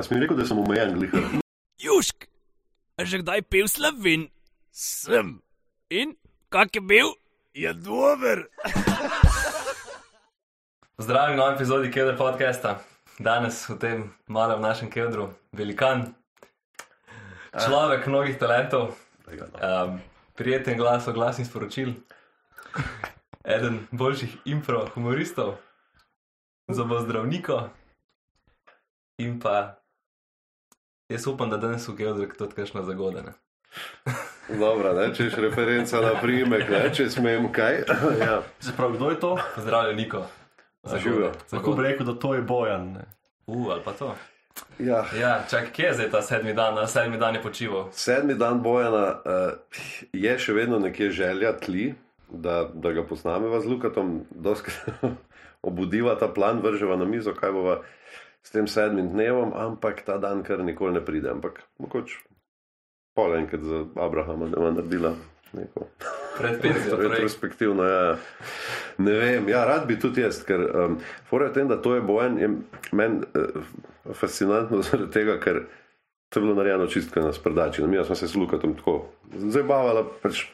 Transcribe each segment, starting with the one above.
A si mi rekel, da sem omejen, glihar? Južk, a že kdaj pil slovin? Sem. In kak je bil? Je dober. Zdravljen v novem epizodi Kedra podcasta. Danes v tem malem našem kedru, velikan, človek mnogih talentov, um, prijeten glas, oglasnih sporočil, eden boljših impro humoristov, zobozdravniko in pa jaz upam, da danes v Kedru tudi kakšno zagodene. Dobro, ne, če je referenca na primek, ne, če smem kaj. ja. Se pravi, kdo je to? Pozdravljen, Niko. Živijo. Lahko bi rekel, da to je Bojan. Ne? Uh, ali pa to. Ja. Ja, čak, kje je zdaj ta sedmi dan, na sedmi dan je počival? Sedmi dan Bojana uh, je še vedno nekje želja tli, da, da ga posnameva z Lukatom, doskrat obudiva ta plan, vrževa na mizo, kaj bova s tem sedmim dnevom, ampak ta dan kar nikoli ne pride. Ampak mogoče pol enkrat za Abrahama, da bo naredila neko retrospektivno. Ja. Ne vem, ja, rad bi tudi jaz, ker um, fora je tem, da to je bojen, je meni uh, fascinantno zaradi tega, ker to je bilo narejeno čistko na sprdači. Mi smo se s Lukatom tako zabavali, pač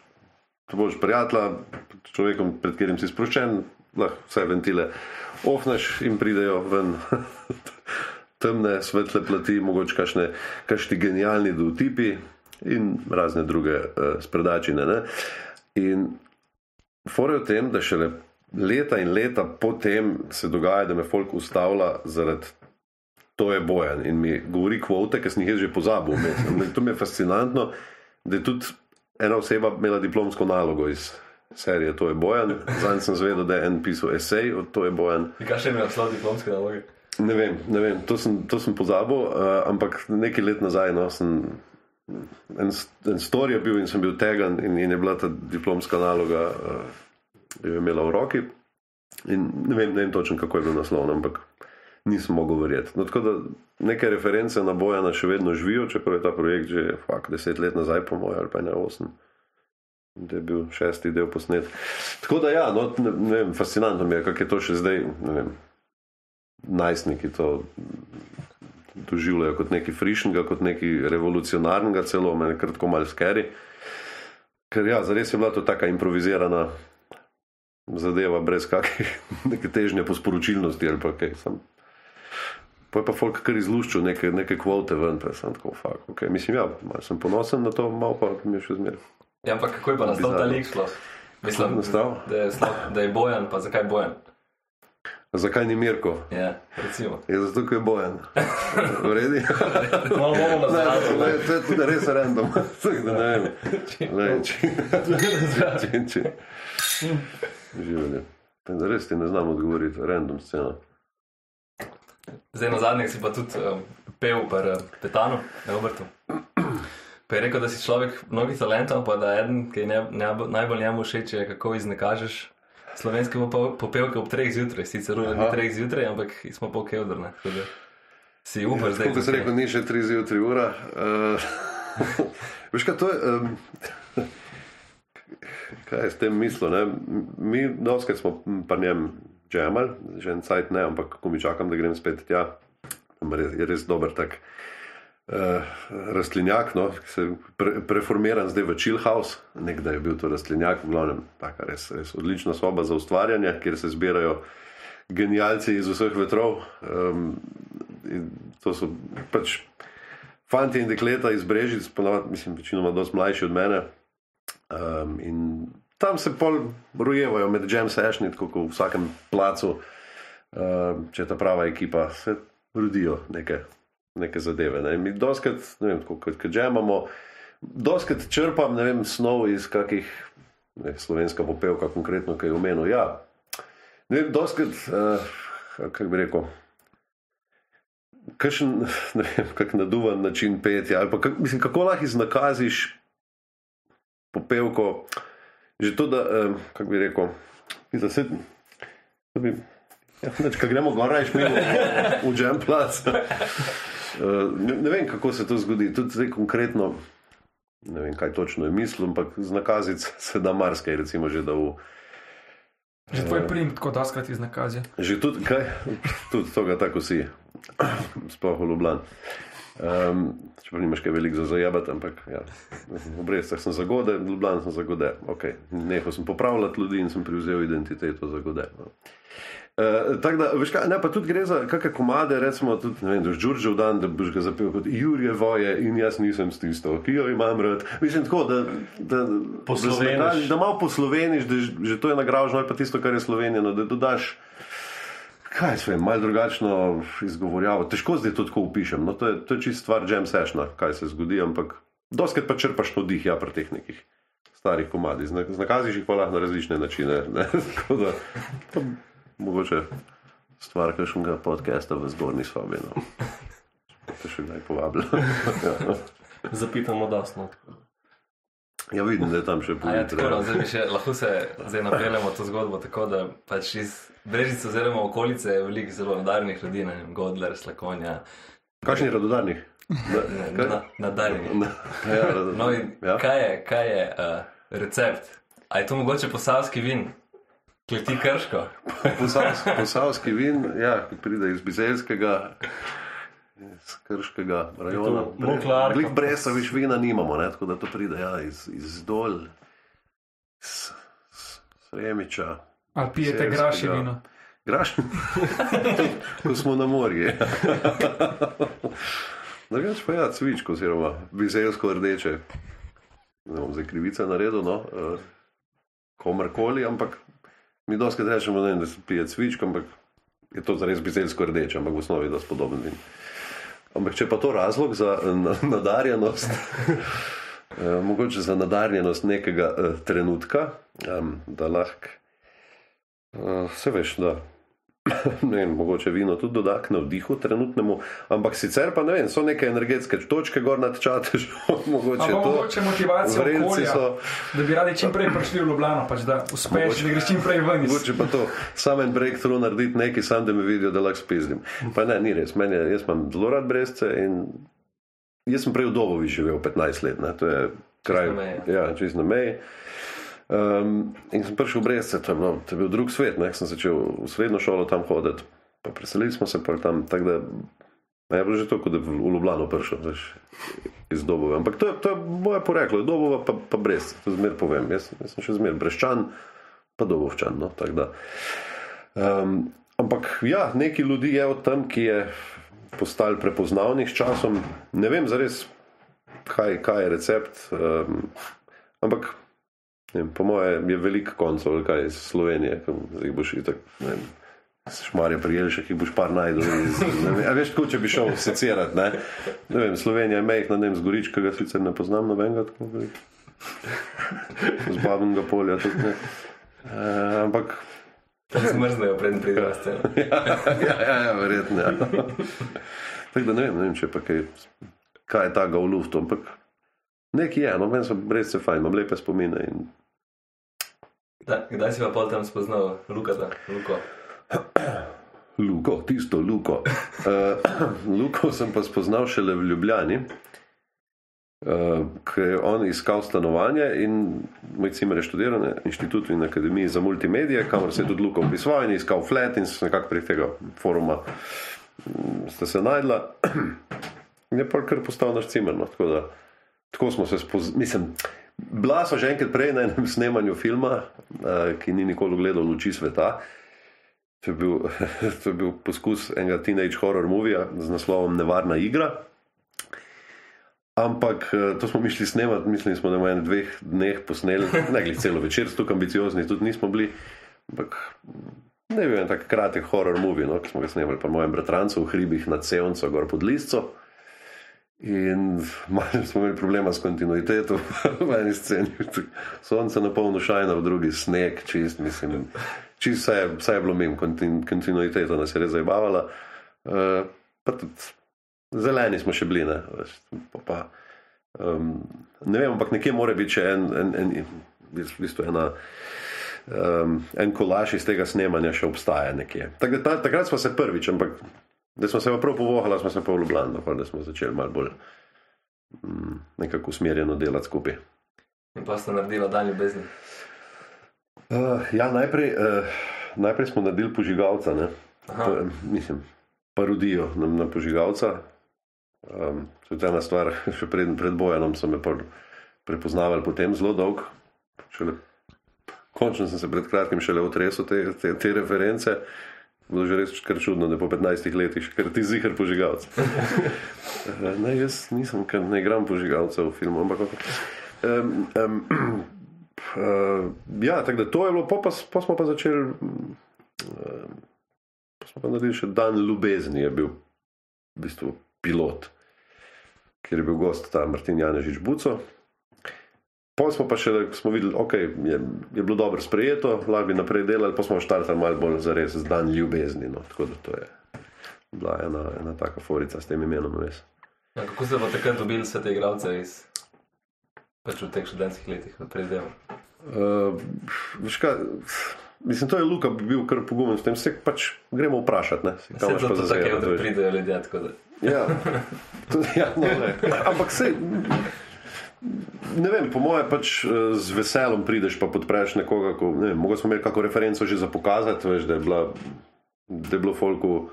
to boš prijatelja, človekom, pred katerim si sproščen, lahko vse ventile ofnaš in pridejo ven. Temne, svetle plati, mogoče kakšne, kakšni genialni dovtipi in razne druge uh, spredačine. Ne? In Fora je v tem, da šele leta in leta potem se dogaja, da me folk ustavlja zaradi to je bojan in mi govori kvote, ki sem jih že pozabil. To mi je fascinantno, da je tudi ena oseba imela diplomsko nalogo iz serije To je bojan. Zanj sem zvedel, da je en pisal esej od To je bojan. In kaj še ima naslov diplomske naloge? Ne vem, ne vem to, sem, to sem pozabil, uh, ampak nekaj let nazaj no, sem. En, en stor je bil in sem bil tegan, in, in je bila ta diplomska naloga, uh, jo je imela v roki. In ne vem, vem točno, kako je bil naslov, ampak nisem mogel verjeti. No, tako da neke reference na Bojana še vedno živijo, čeprav je ta projekt že fak, deset let nazaj, po mojem, ali pa ne osem. Da je bil šesti del posnet. Tako da, ja, no, ne, ne vem, fascinantno mi je, kako je to še zdaj. Najstniki to doživljajo kot nekaj frišnega, kot nekaj revolucionarnega, celo meni kratko malo skeri. Ker ja, zares je bila to taka improvizirana zadeva, brez kakih neke težnje po sporočilnosti ali pa kaj. Sam. Pa je pa folk kar izluščil neke, neke kvote ven, pa sem tako, fuck, okay. mislim, ja, malo sem ponosen na to, malo pa mi je še zmeraj. Ja, ampak kako je pa nastal ta lik sploh? Mislim, nastal? da je, da je bojan, pa zakaj bojan? Zakaj ni Mirko? Ja, recimo. Je zato, ker je bojen. Vredi? Malo bomo na ne, to je tudi res random. Tako da ne vem. Ne, če, če, če. Življenje. Res ti ne znam odgovoriti, random scena. Zdaj na zadnjih si pa tudi um, pel pri uh, Petanu, ne obrtu. Pa je rekel, da si človek mnogih talentov, pa da eden, ki je ne, ne, najbolj njemu všeč, je kako iznakažeš slovenske pope- popevke ob treh zjutraj. Sicer ura ni Aha. treh zjutraj, ampak smo pol kevdrne. Si upar zdaj. Kot si tukaj. rekel, ni še 3 zjutraj ura. Uh, veš kaj, to je. Um, kaj je s tem mislil? Ne? Mi, doskrat smo pa njem džemal, že en cajt ne, ampak ko mi čakam, da grem spet tja, je res, je res dober tak. Uh, rastlinjak, no, ki se pre, preformiran zdaj v chill house, nekdaj je bil to rastlinjak, v glavnem, taka res, res odlična soba za ustvarjanje, kjer se zbirajo genialci iz vseh vetrov. Um, to so pač fanti in dekleta iz Brežic, ponavadi, mislim, večinoma dosti mlajši od mene. Um, in tam se pol rojevajo med jam sessionji, tako kot v vsakem placu, um, če je ta prava ekipa, se rodijo neke, neke zadeve. Ne. In Mi doskrat, ne vem, tako kot jamamo, doskrat črpam, ne vem, snov iz kakih, ne, slovenska popevka konkretno, kaj je omenil. Ja, ne vem, doskrat, uh, kako bi rekel, kakšen, ne vem, kak naduvan način petja, ali pa kak, mislim, kako lahko iznakaziš popevko, že to, da, um, kako bi rekel, se, da bi, ja, neč, kaj gremo gor, rajš mimo v Jam Plac. Uh, ne, ne vem, kako se to zgodi, tudi zdaj konkretno, ne vem, kaj točno je mislil, ampak z nakazic se da marsikaj, recimo že da v Že tvoj prim tako doskrat iz nakazja. Že tudi, kaj, tudi to ga tako si. sploh v Ljubljani. Um, čeprav nimaš kaj veliko za zajabati, ampak ja, v Brestah sem zagode, v Ljubljani sem zagode. Okay. Nehal sem popravljati ljudi in sem prevzel identiteto zagode. No. Uh, tako da, veš kaj, ne, pa tudi gre za kakšne komade, recimo, tudi, ne vem, da boš Đurđev dan, da boš ga zapel kot Jurje Voje in jaz nisem s tisto, ki jo imam rad. Mislim tako, da, da, Posloveniš. da, da malo posloveniš, da že, to je nagražno ali pa tisto, kar je slovenjeno, da dodaš kaj se vem, malo drugačno izgovorjavo. Težko zdaj to tako upišem. No, to, je, to je čist stvar jam sessiona, kaj se zgodi, ampak doskrat pa črpaš navdih ja, pri teh nekih starih komadih. Zna- Znakaziš jih pa lahko na različne načine. ne. Tako da, to mogoče stvar kakšnega podcasta v zgornji sobi. No. Te še kdaj povabilo. ja. Zapitamo dasno. Ja, vidim, da je tam še A ja, tako, no, zdaj še, lahko se zdaj napeljemo to zgodbo tako, da pač iz Brežice oziroma okolice je veliko zelo nadarjenih ljudi, ne vem, Godler, Slakonja, Kakšni radodarni? ne, na, nadarjeni. Ja, No in ja. kaj je, kaj je uh, recept? A je to mogoče posavski vin? Kleti krško? Posavski, posavski vin, ja, ki pride iz Bizeljskega, iz Krškega rajona. Glih bresa, viš vina nimamo, ne, tako da to pride ja, iz, iz dol, iz Sremiča. Ali pijete grašje vino? Graš? Ko smo na morju. Drugač pa ja, cvičko, oziroma bizeljsko rdeče. Ne bom zdaj krivica naredil, no, uh, komorkoli, ampak mi doskrat rečemo, ne, da se pije cvičko, ampak je to zares bizeljsko rdeče, ampak v osnovi je dosti podoben vin. Ampak če pa to razlog za eh, na- nadarjenost, eh, mogoče za nadarjenost nekega eh, trenutka, em, da lahko, eh, se veš, da ne vem, mogoče vino tudi doda k navdihu trenutnemu, ampak sicer pa ne vem, so neke energetske točke gor nad čatežem, mogoče to. mogoče motivacija okolja, so, da bi radi čim prej prišli v Ljubljano, pač da uspeš, Mogoče- da greš čim prej ven. Mogoče pa to sam en breakthrough narediti nekaj, sam da me vidijo, da lahko spizdim. Pa ne, ni res. Meni je, jaz imam zelo rad brezce in jaz sem prej v Dobovi živel 15 let. Ne. To je kraj, na meji, ja, čist na meji. Um, in sem prišel v Brezce, to je, bilo, to je bil drug svet, ne, sem začel v srednjo šolo tam hoditi, pa preselili smo se pa tam, tako da je bilo že to, kot da bi v Ljubljano prišel, veš, iz Dobove. Ampak to je, to je moje poreklo, je Dobova pa, pa Brezce, to zmer povem. Jaz, jaz sem še zmer breščan, pa Dobovčan. No, tako da. um, ampak ja, neki ljudi je od tam, ki je postal prepoznavnih s časom. Ne vem zares, kaj, kaj je recept. Um, ampak vem, po moje je veliko koncev, kaj iz Slovenije, jih boš itak. ne vem, Šmarje prijeli, še jih boš par najdel. Iz, ne vem, a veš, tako, če bi šel secirati. Ne? ne vem, Slovenija je mehna, ne vem, z Gorička, ga sicer ne poznam nobenega tako veliko. Z babnega polja tudi ne. E, ampak zmrznejo, preden pridejo na sceno. ja, ja, ja, verjetno. Ja. Tako da ne vem, ne vem, če pa kaj, kaj je taga v luftu, ampak nekaj je, no, meni so res se fajn, imam lepe spomine. In... Da, kdaj si pa pol tam spoznal Lukata? Luko? Luko, tisto Luko. Uh, Luko sem pa spoznal šele v Ljubljani, uh, ker je on iskal stanovanje in moj cimer je študiral na inštitutu in akademiji za multimedije, kamor se je tudi Luko upisoval in je iskal flat in se nekako prek tega foruma mm, sta se najdla. In je pa kar postal naš cimer. No, tako, da, tako smo se spoznali. Bila so že enkrat prej na enem snemanju filma, uh, ki ni nikoli gledal luči sveta. To je, bil, to je bil poskus enega teenage horror movija z naslovom Nevarna igra. Ampak eh, to smo mišli snemati, mislili smo, da bomo en dveh dneh posneli, ne glede celo večer, tako ambiciozni tudi nismo bili. Ampak ne bi bil en tak kratek horror movie, no, ki smo ga snemali pa mojem bratrancu v hribih nad Sevnico, gor pod Lisco. In malo smo imeli problema s kontinuiteto v eni sceni. Sonce na polno šajna, v drugi sneg, čist, mislim. Čist vse, je- vse je bilo mimo, kontin, kontinuiteta nas je res zabavala. Uh, pa tudi zeleni smo še bili, ne, veš, pa, pa, um, ne vem, ampak nekje mora biti še en, en, en v bistvu ena. Um, en kolaž iz tega snemanja še obstaja nekje. Tak, ta, takrat smo se prvič, ampak da smo se pa prav povohali, smo se pa v Ljubljano, pa da smo začeli malo bolj um, nekako usmerjeno delati skupaj. In pa sta naredila dan ljubezni. Uh, ja, najprej, uh, najprej smo naredili požigalca. ne. Je, mislim, parodijo na, na požigalca. Um, to je ena stvar, še pred, pred bojem so me prepoznavali potem zelo dolg. Šele, končno sem se pred kratkim šele otresel te, te, te reference. Bilo že res kar čudno, da po 15 letih še kar ti zihar požigalc. Eh, ne, jaz nisem, ker ne igram požigalca v filmu, ampak. Um, um, uh, ja, tako da to je bilo, pa, pa, pa smo pa začeli. Um, pa smo pa naredili še dan ljubezni, je bil v bistvu pilot, kjer je bil gost ta Martin Janežič Buco. Pa smo pa še, smo videli, okay, je, je bilo dobro sprejeto, lahko bi naprej delali, pa smo štartali malo bolj za res z dan ljubezni. No. Tako da to je bila ena, ena taka forica s tem imenom. Res. Ja, kako ste pa takrat dobili vse te igralce iz pač v teh študentskih letih, naprej delo? Uh, veš kaj, mislim, to je Luka bi bil kar pogumen s tem, se pač gremo vprašati. Ne, se, kam imaš to pa za tako je, zajeti, da pridejo ljudje, tako da. Ja, tudi, ja no, ne. ampak se. Ne vem, po mojem, pač eh, z veseljem prideš pa podpreš nekoga. Ko, ne vem, mogoče smo imeli kakšno referenco že za pokazati, veš, da, je bila, da je bilo folku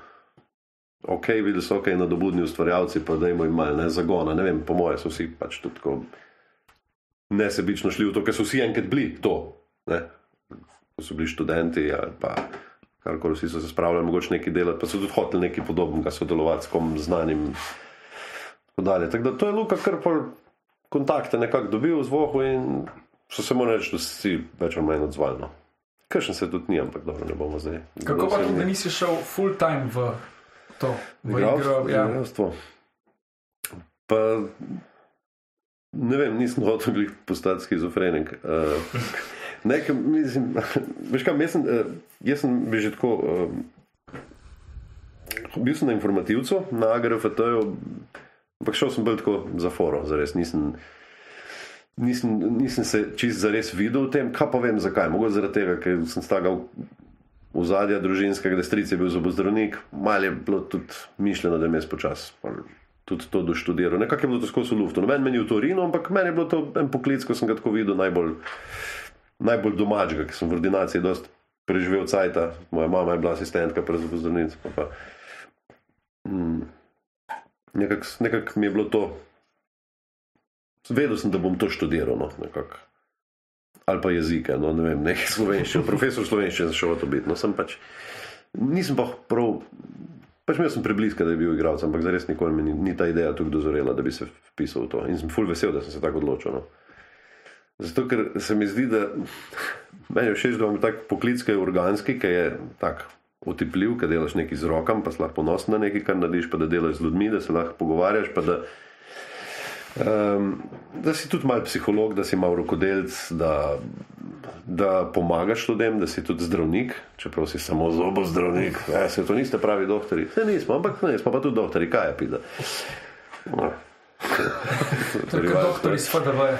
ok, videli so ok, nadobudni ustvarjalci, pa da jim malo ne zagona. Ne vem, po mojem so vsi pač tudi tako nesebično šli v to, ker so vsi enkrat bili to. Ne? Ko so bili študenti ali pa karkoli, vsi so se spravljali, mogoče nekaj delati, pa so tudi hoteli nekaj podobnega sodelovati s kom znanim. Tako. Tako da to je Luka kar pol kontakte nekako dobil z vohu in so se mu reči, da si več ali manj odzval. No. Kršen se tudi ni, ampak dobro, ne bomo zdaj. Kako pa da nisi šel full time v to, v igro? Ja. Pa ne vem, nisem hotel postati skizofrenik. Uh, nekaj, mislim, veš kaj, jaz sem, uh, jaz sem bil že tako. Uh, bil sem na informativcu, na AGRFT-ju, ampak šel sem bolj tako za foro, zares nisem. Nisem, nisem se čist zares videl v tem, kaj pa vem zakaj. Mogoče zaradi tega, ker sem stagal v zadnja družinskega, da stric je bil zobozdravnik, malo je bilo tudi mišljeno, da je mes počas tudi to doštudiral. Nekako je bilo to skozi lufto. Noben meni v Torinu, ampak meni je bilo to en poklic, ko sem ga tako videl, najbolj, najbolj domačega, ker sem v ordinaciji dosti preživel cajta. Moja mama je bila asistentka pri zobozdravnici. Pa, pa, mm, nekako nekak mi je bilo to. Vedel sem, da bom to študiral. No, nekako. ali pa jezike, no, ne vem, nekaj slovenščine, profesor slovenščine za šel to biti. No, sem pač, nisem pa prav, pač imel sem prebliska, da je bil igralec, ampak zares nikoli mi ni, ni ta ideja tukaj dozorela, da bi se vpisal v to. In sem full vesel, da sem se tako odločil. No. Zato, ker se mi zdi, da meni je všeč, da imam tak poklic, ki je organski, ki je tak otipljiv, ki delaš nekaj z rokami, pa si lahko ponosen na nekaj, kar narediš, pa da delaš z ljudmi, da se lahko pogovarjaš, pa da, um, da si tudi mal psiholog, da si mal rokodelc, da, da pomagaš ljudem, da si tudi zdravnik, čeprav si samo zobozdravnik. Ja, se to niste pravi doktori. Ne, nismo, ampak ne, smo pa tudi doktori, kaj je pida. No. Kot doktor iz FDV-ja.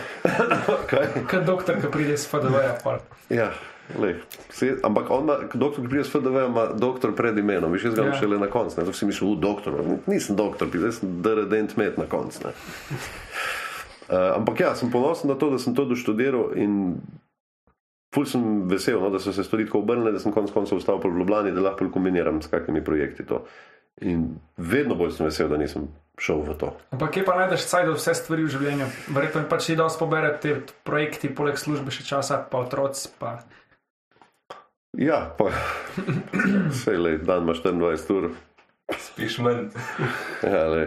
Kaj? Kot doktor, ki pride iz pol. Ja, lej, se, ampak on, ima- doktor, ki pride s FDV, ima doktor pred imenom, viš jaz ga Ja. ja. šele na koncu. ne. To si mislil, "U, doktor, nisem doktor, jaz sem DRDent med na koncu. Uh, ampak ja, sem ponosen na to, da sem to doštudiral in ful sem vesel, no, da so se stvari tako obrnile, da sem konec koncev ostal po Ljubljani, da lahko kombiniram s kakimi projekti to. In vedno bolj sem vesel, da nisem šel v to. Ampak kje pa najdeš cajt za vse stvari v življenju? Verjetno mi pač ni dosti poberati te projekti, poleg službe še časa, pa otroci. Pa... Ja, pa vse le, dan ima 24 ur, Spiš manj. Ja, le.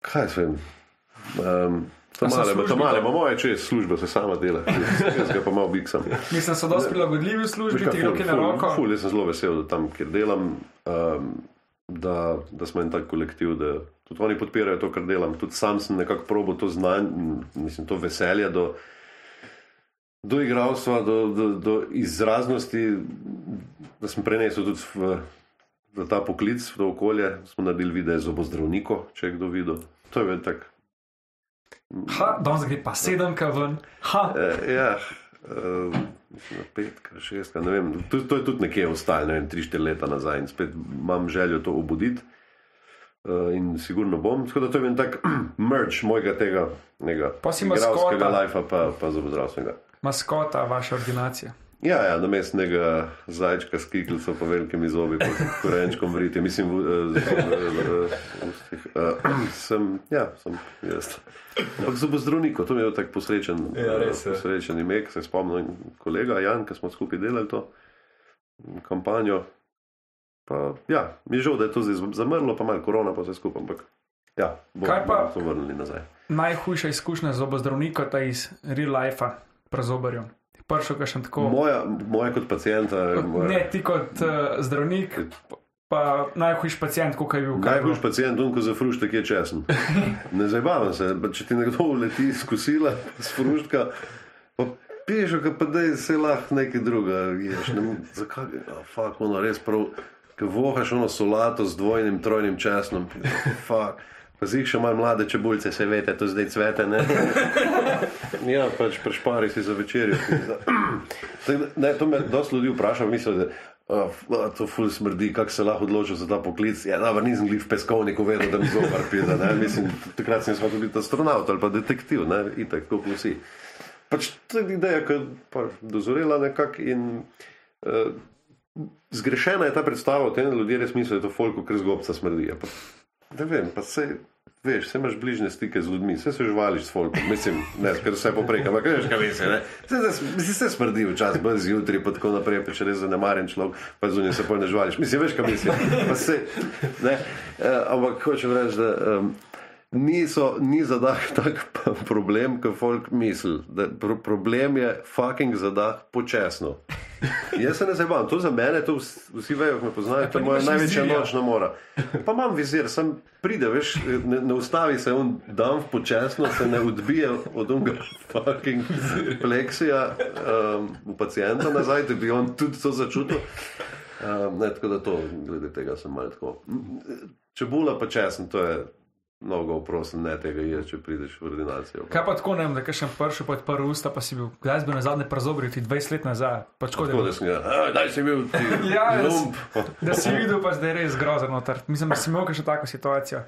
Kaj se vem? Um, male, to službi male, to- ima moje čez službe, se sama dela. Jaz ga pa malo biksam. Mislim, so dosti prilagodljivi v službi, ti roki na roko. Ful, jaz sem zelo vesel, da tam, kjer delam, um, da, da smo en tak kolektiv, da tudi oni podpirajo to, kar delam. Tudi sam sem nekako probo to znanje, mislim, to veselje do, do igralstva, do, do, do izraznosti, da sem prenesel tudi v, v ta poklic, v to okolje. Smo naredili videe z obozdravnikom, če je kdo videl. To je bil tak. Ha, danes gre pa sedemka ven. Ha, Eh, ja, na petka, šestka, ne vem. To, to je tudi nekje ostalo, ne vem, tri, štiri leta nazaj in spet imam željo to obuditi. Uh, in sigurno bom. Tako da to je en tak merch mojega tega Pa si maskota. igralskega lajfa, pa, pa zobozdravstvenega. Maskota vaše ordinacije. Ja, ja, na mestu nekega zajčka s kiklico, pa velikimi zobi, pa s korenčkom vriti. Mislim, v, eh, ustih. Uh, sem, ja, sem jaz. Ampak zobozdravnik, to mi je bil tak posrečen, Ja, res posrečen ime, se spomnim kolega Jan, ki smo skupaj delali to kampanjo. Pa, ja, mi je žal, da je to zdaj zamrlo, pa malo korona, pa vse skupaj. Ampak, ja, bomo Kaj pa- bomo to vrnili nazaj. Najhujša izkušnja z zobozdravnikom je iz real life, prazobarjem. Prvo, kar sem tako. Moja, moja kot pacijenta. Moja, Ne, ti kot uh, zdravnik, pa najhujši pacijent, kot je bil. je bilo? pacijent, on ko za fruštek je česen. Ne zabavam se, če ti nekdo leti iz kosila, z fruštka, pa piješ, ka pa da je se lahko nekaj druga. Ješ, ne, zakaj, a, fak, ono res prav, ki vohaš ono solato z dvojnim, trojnim česnom. Fak. Pa zih še malo mlade čebulce, se veste, to zdaj cvete. Ne? Ja, pač prešpari si za večerjo. Ne, to me dosti ljudi vpraša, mislijo, da uh, to ful smrdi, kako se lahko odločil za ta poklic. Ja, dobro, nisem glih v peskovniku vedel, da mi zobar pide. ne. Mislim, takrat sem biti astronaut ali pa detektiv, ne, itak, kot vsi. Pač to je ideja, ki je dozorela nekako in uh, zgrešena je ta predstava o tem, da ljudje res mislijo, da je to folko, ker zgobca smrdi. Ja, pa, ne vem, pa se. Veš, vse imaš bližnje stike z ljudmi, vse se živališ s folkom, mislim, ne, ker vse popreka, ampak veš, kaj mislim, ne. Vse, vse smrdi včasih, brez jutri, pa tako naprej, pa če res zanemaren človek, pa zunaj se pol ne živališ. Mislim, veš, kaj mislim. Pa se, ne, eh, ampak hočem reči, da um, niso, ni zadah tak problem, kot folk misli. Pro, problem je fucking zadah počasno. Jaz se ne zabavam, to za mene, to vs- vsi vejo, ki me poznajo, to je moja največja vizirja. nočna mora. Pa imam vizir, sem pride, veš, ne, ne ustavi se on dan počasno, se ne odbije od unga fucking pleksija um, v pacijenta nazaj, da bi on tudi to začutil. Um, ne, tako da to, glede tega sem malo tako. Čebula pa česen, to je mnogo oprosen, ne tega je, če prideš v ordinacijo. Kaj pa tako ne vem, da kaj še prvi pa odprl usta, pa si bil, kdaj si bil na zadnje prazobril, ti 20 let nazaj. Pač tako, Tako da da, sem ga, "A, daj si bil ti Ja, jaz- lump. da si videl, pa zdaj je res grozen noter. Mislim, da si imel še tako situacijo.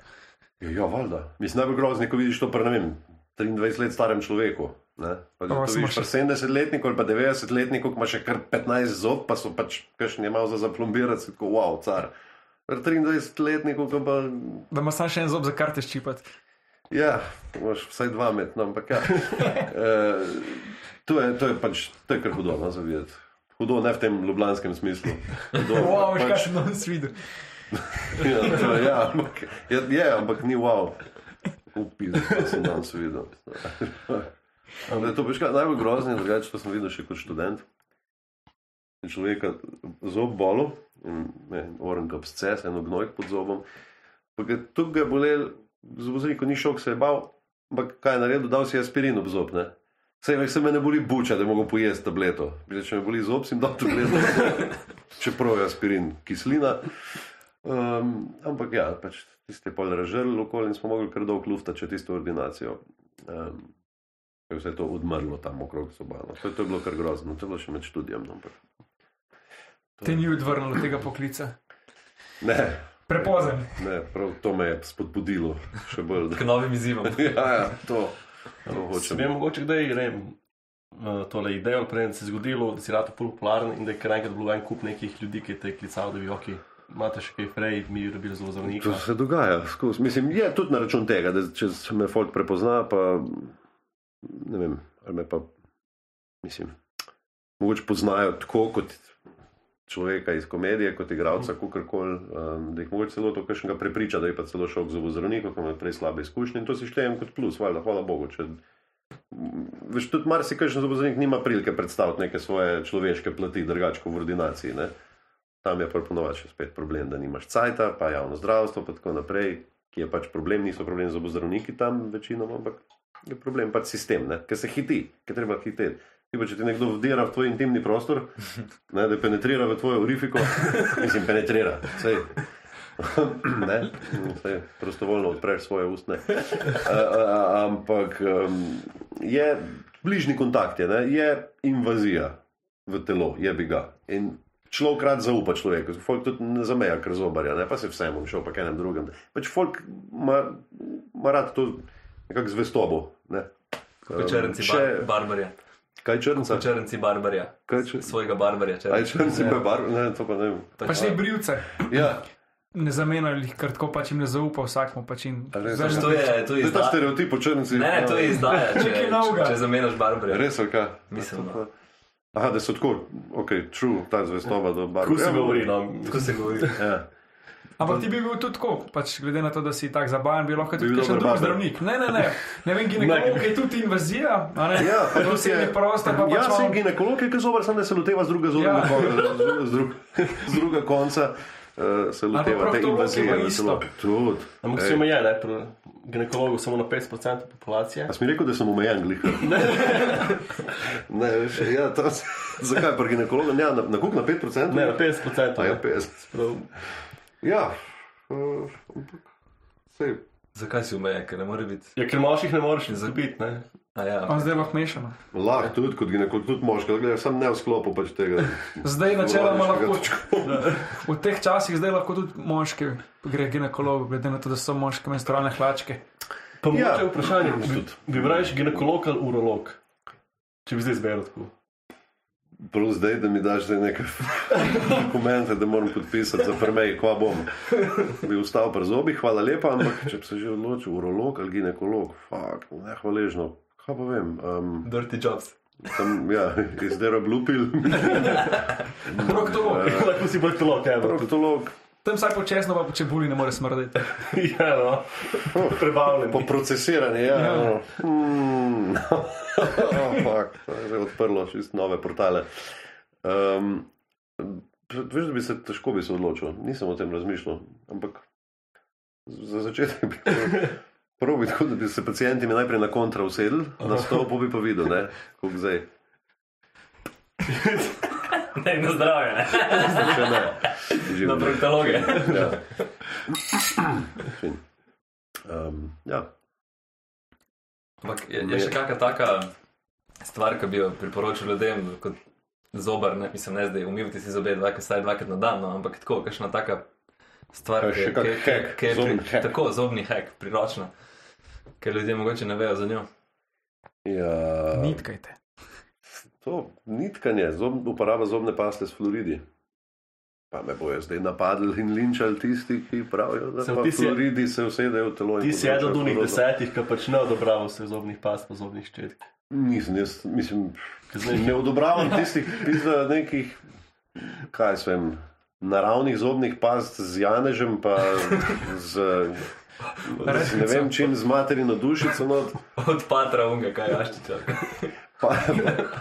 Ja, ja valjda. Mislim, najbolj grozno je, ko vidiš to pri, ne vem, 23 let starem človeku. Ne? Pa, vidiš pri 70-letniku ali pa 90-letniku, ki ima še kar 15 zob, pa so pač kakšni je malo za zaplombirati, tako wow, car. Pri 23-letniku, ki pa, Da imaš samo še en zob za karte ščipati. ja, imaš vsaj dva met, no, ampak ja. e, to, je, to je pač, to je kar hudo, no, za videti. Hudo ne v tem ljubljanskem smislu. Hudo, Wow, veš, kaj pač, sem videl. ja, to, je, ja, ampak, je, je, ampak ni wow. Upis, da sem danes videl. Ampak to kaj, najbolj grozno je drugače, to sem videl še kot študent. Je Človeka zob bolo, orenka absces, eno gnoj pod zobom. Pa ga je bolel, zoboznik ni šok, se je bal, ampak kaj je naredil, dal si aspirin ob zob. Ne? Sej, veš, se me ne boli buča, da mogo pojesti tableto. Bile, če me boli zob, sem dal tableto, čeprav je aspirin kislina. Um, ampak ja, pač tiste je pol razžrl okoli in smo mogli kar dolgo lufta če tisto ordinacijo. Um, je vse to odmrlo tam okrog sobano. To, je- to je bilo kar grozno, to je bilo še med študijem. Ampak, Te ni odvrnilo tega poklica. ne, Prepozen. ne, prav to me je spodbudilo še bolj. K novim izzivom. ja, ja, to, to vem, mogoče kdaj ne eh, tole idejo, prej da se je zgodilo, da si rado popularen in da je kar enkrat bilo en kup nekih ljudi, ki te je klical, da bi ok, imate še kaj prej, mi bi dobili zelo To zdravnika. se dogaja skozi. Mislim, je tudi na račun tega, da če me folk prepozna, pa ne vem, ali me pa, mislim, mogoče poznajo tako kot človeka iz komedije, kot igralca, kakorkoli, um, da jih mogoče celo to kakšnega prepriča, da je pa celo šel k zobozdravniku, ki ima prej slabe izkušnje in to si štejem kot plus, valjda, hvala Bogu. Če, Veš, tudi marsikaj zobozdravnik nima prilike predstaviti neke svoje človeške plati, drugače kot v ordinaciji. Ne? Tam je pa ponovadi še spet problem, da nimaš cajta, pa javno zdravstvo, pa tako naprej, ki je pač problem, niso problem zobozdravniki tam večinoma, ampak je problem pač sistem, ker se hiti, ker treba hiteti. Ti pa, če ti nekdo vdira v tvoj intimni prostor, ne, da penetrira v tvojo urifiko, mislim, penetrira. Sej, ne, sej, prostovoljno odpreš svoje ustne. A, a, ampak um, je bližnji kontakt, je, ne, je invazija v telo, je bi ga. In človek rad zaupa človeku, folk tudi ne zameja, ker zobarja, ne, pa se vsem šel pa k enem drugem. Pač folk ima, ima rad to nekako zvestobo. Ne. Večernici Če- bar, barbarja. Kaj črnca? Črnci barbarja. Kaj če- Svojega barbarja. Aj črnci pa bar, ne, to pa ne vem. Pač te brivce. Ja, Ne zamenjajo jih, ker tako pač jim ne zaupa vsakmu. Pač jim res? vzame To je, to je je ta izdaja. stereotip o črnci. Ne, ne, to je izdaja, če, Nekaj če, novega. če zamenjaš barbarja. Res ali kaj? Mislim, no. Aha, da so tako, ok, true, ta zvestoba do barve. Kako se govori? No? Tako se govori. Ja. Ampak ti bi bil tudi tako, pač glede na to, da si tako zabaven, bi lahko tudi bil kakšen drug zdravnik. Ne, ne, ne. Ne vem, ginekolog je tudi invazija. a ne? Ja, pa to si je- prostor, pa Ja, pač sem ginekolog, ki je zobar, sem da se loteva z druga, Ja. ja. z, z, drug, z druga konca. Uh, se loteva te invazije. isto. Tudi. Ampak si omejen, ne, pri ginekologu samo na 50% populacije. A si mi rekel, da sem omejen, glih? ne, veš, ja, to, zakaj pri ginekologu? Ja, na, na kuk na 5%? Ne, na 50%. A ja, ne. 50. Prav. Ja, uh, ampak sej. Zakaj si umejen, ker ne more biti? Ja, ker moških ne moreš izgubiti, ne. A ja. On zdaj lahko mešano. Lahko tudi kot ginekolog, tudi moški, gledaj, sem ne v sklopu pač tega. Zdaj načeloma lahko, Urološkega v teh časih zdaj lahko tudi moški gre ginekolog, glede na to, da so moški menstrualne hlačke. Pa mogoče Ja. ja. vprašanje, bi, Tudi. bi rajš ginekolog ali urolog? Če bi zdaj izberal tako. Prav zdaj, da mi daš zdaj neke dokumente, da moram podpisati za prmej, kva bom. Bi ustal pri zobih, hvala lepa, ampak če bi se že odločil, urolog ali ginekolog, fakt, ne hvaležno. Kaj pa vem, um, Dirty jobs. tam, ja, izdelal blupil, Proktolog. Lahko si bolj telo, kaj bo. proktolog, Tam vsaj počasno pa po čebuli ne more smrdeti. Ja, no. Prebavljen. po procesiranju, ja. Ja. ja. Mm. oh, fuck, to je že odprlo čist nove portale. Um, veš, da bi se težko bi se odločil, nisem o tem razmišljal, ampak za začetek bi prvo bi tako, da bi se pacijenti najprej na kontra usedli, na stol pa bi pa videl, ne, kako zdaj. Ne, na zdravje, ne. Še ne. Živim, Na proktologe. Ja. Fin. Um, ja. Ampak je, je še kakšna taka stvar, ki bi jo priporočil ljudem, kot zobar, ne, mislim, ne zdaj umivati si zobe dvakrat, vsaj dvakrat na dan, no, ampak tako, kakšna taka stvar, ki še kak ki- hack, ki je pri- zobni hack. Tako, zobni hek, priročna, ker ljudje mogoče ne vejo za njo. ja. Nitkajte. To nitkanje, zob, uporaba zobne paste s fluoridi. Pa me bojo zdaj napadli in linčali tisti, ki pravijo, da Sem pa ti si- fluoridi se usedejo v telo. Ti si eden od unih desetih, ki pač ne odobrava vse zobnih past pa zobnih ščetk. Nisem, jaz mislim, ne odobravam tistih pizda nekih, kaj s vem, naravnih zobnih past z janežem, pa z, z ne vem čim, z materino dušico. Not. Od patra unga, kaj jaščiča. Pa,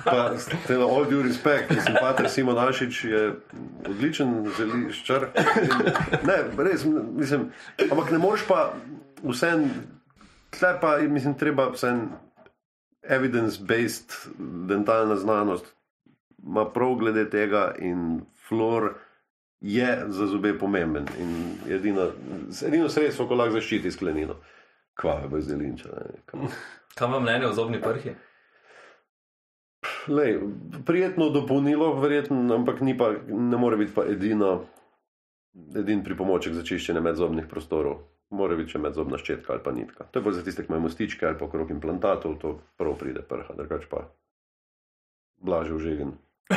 pa telo, all due respect, mislim, pater Simon Ašič je odličen zeliščar. Ne, res, mislim, ampak ne moreš pa vse, tle pa, mislim, treba vse evidence-based dentalna znanost ima prav glede tega in flor je za zobe pomemben in edino, edino sredstvo, ko lahko zaščiti sklenino. Kva je bo zdaj linča. ne, kam. Kam vam mnenje o zobni prhi? Lej, prijetno dopolnilo, verjetno, ampak ni pa, ne more biti pa edino, edin pripomoček za čiščenje medzobnih prostorov. Mora biti še medzobna ščetka ali pa nitka. To je bolj za tiste, ki imajo mostičke ali pa okrog implantatov, to prav pride prha, drugač pa blaže užegen.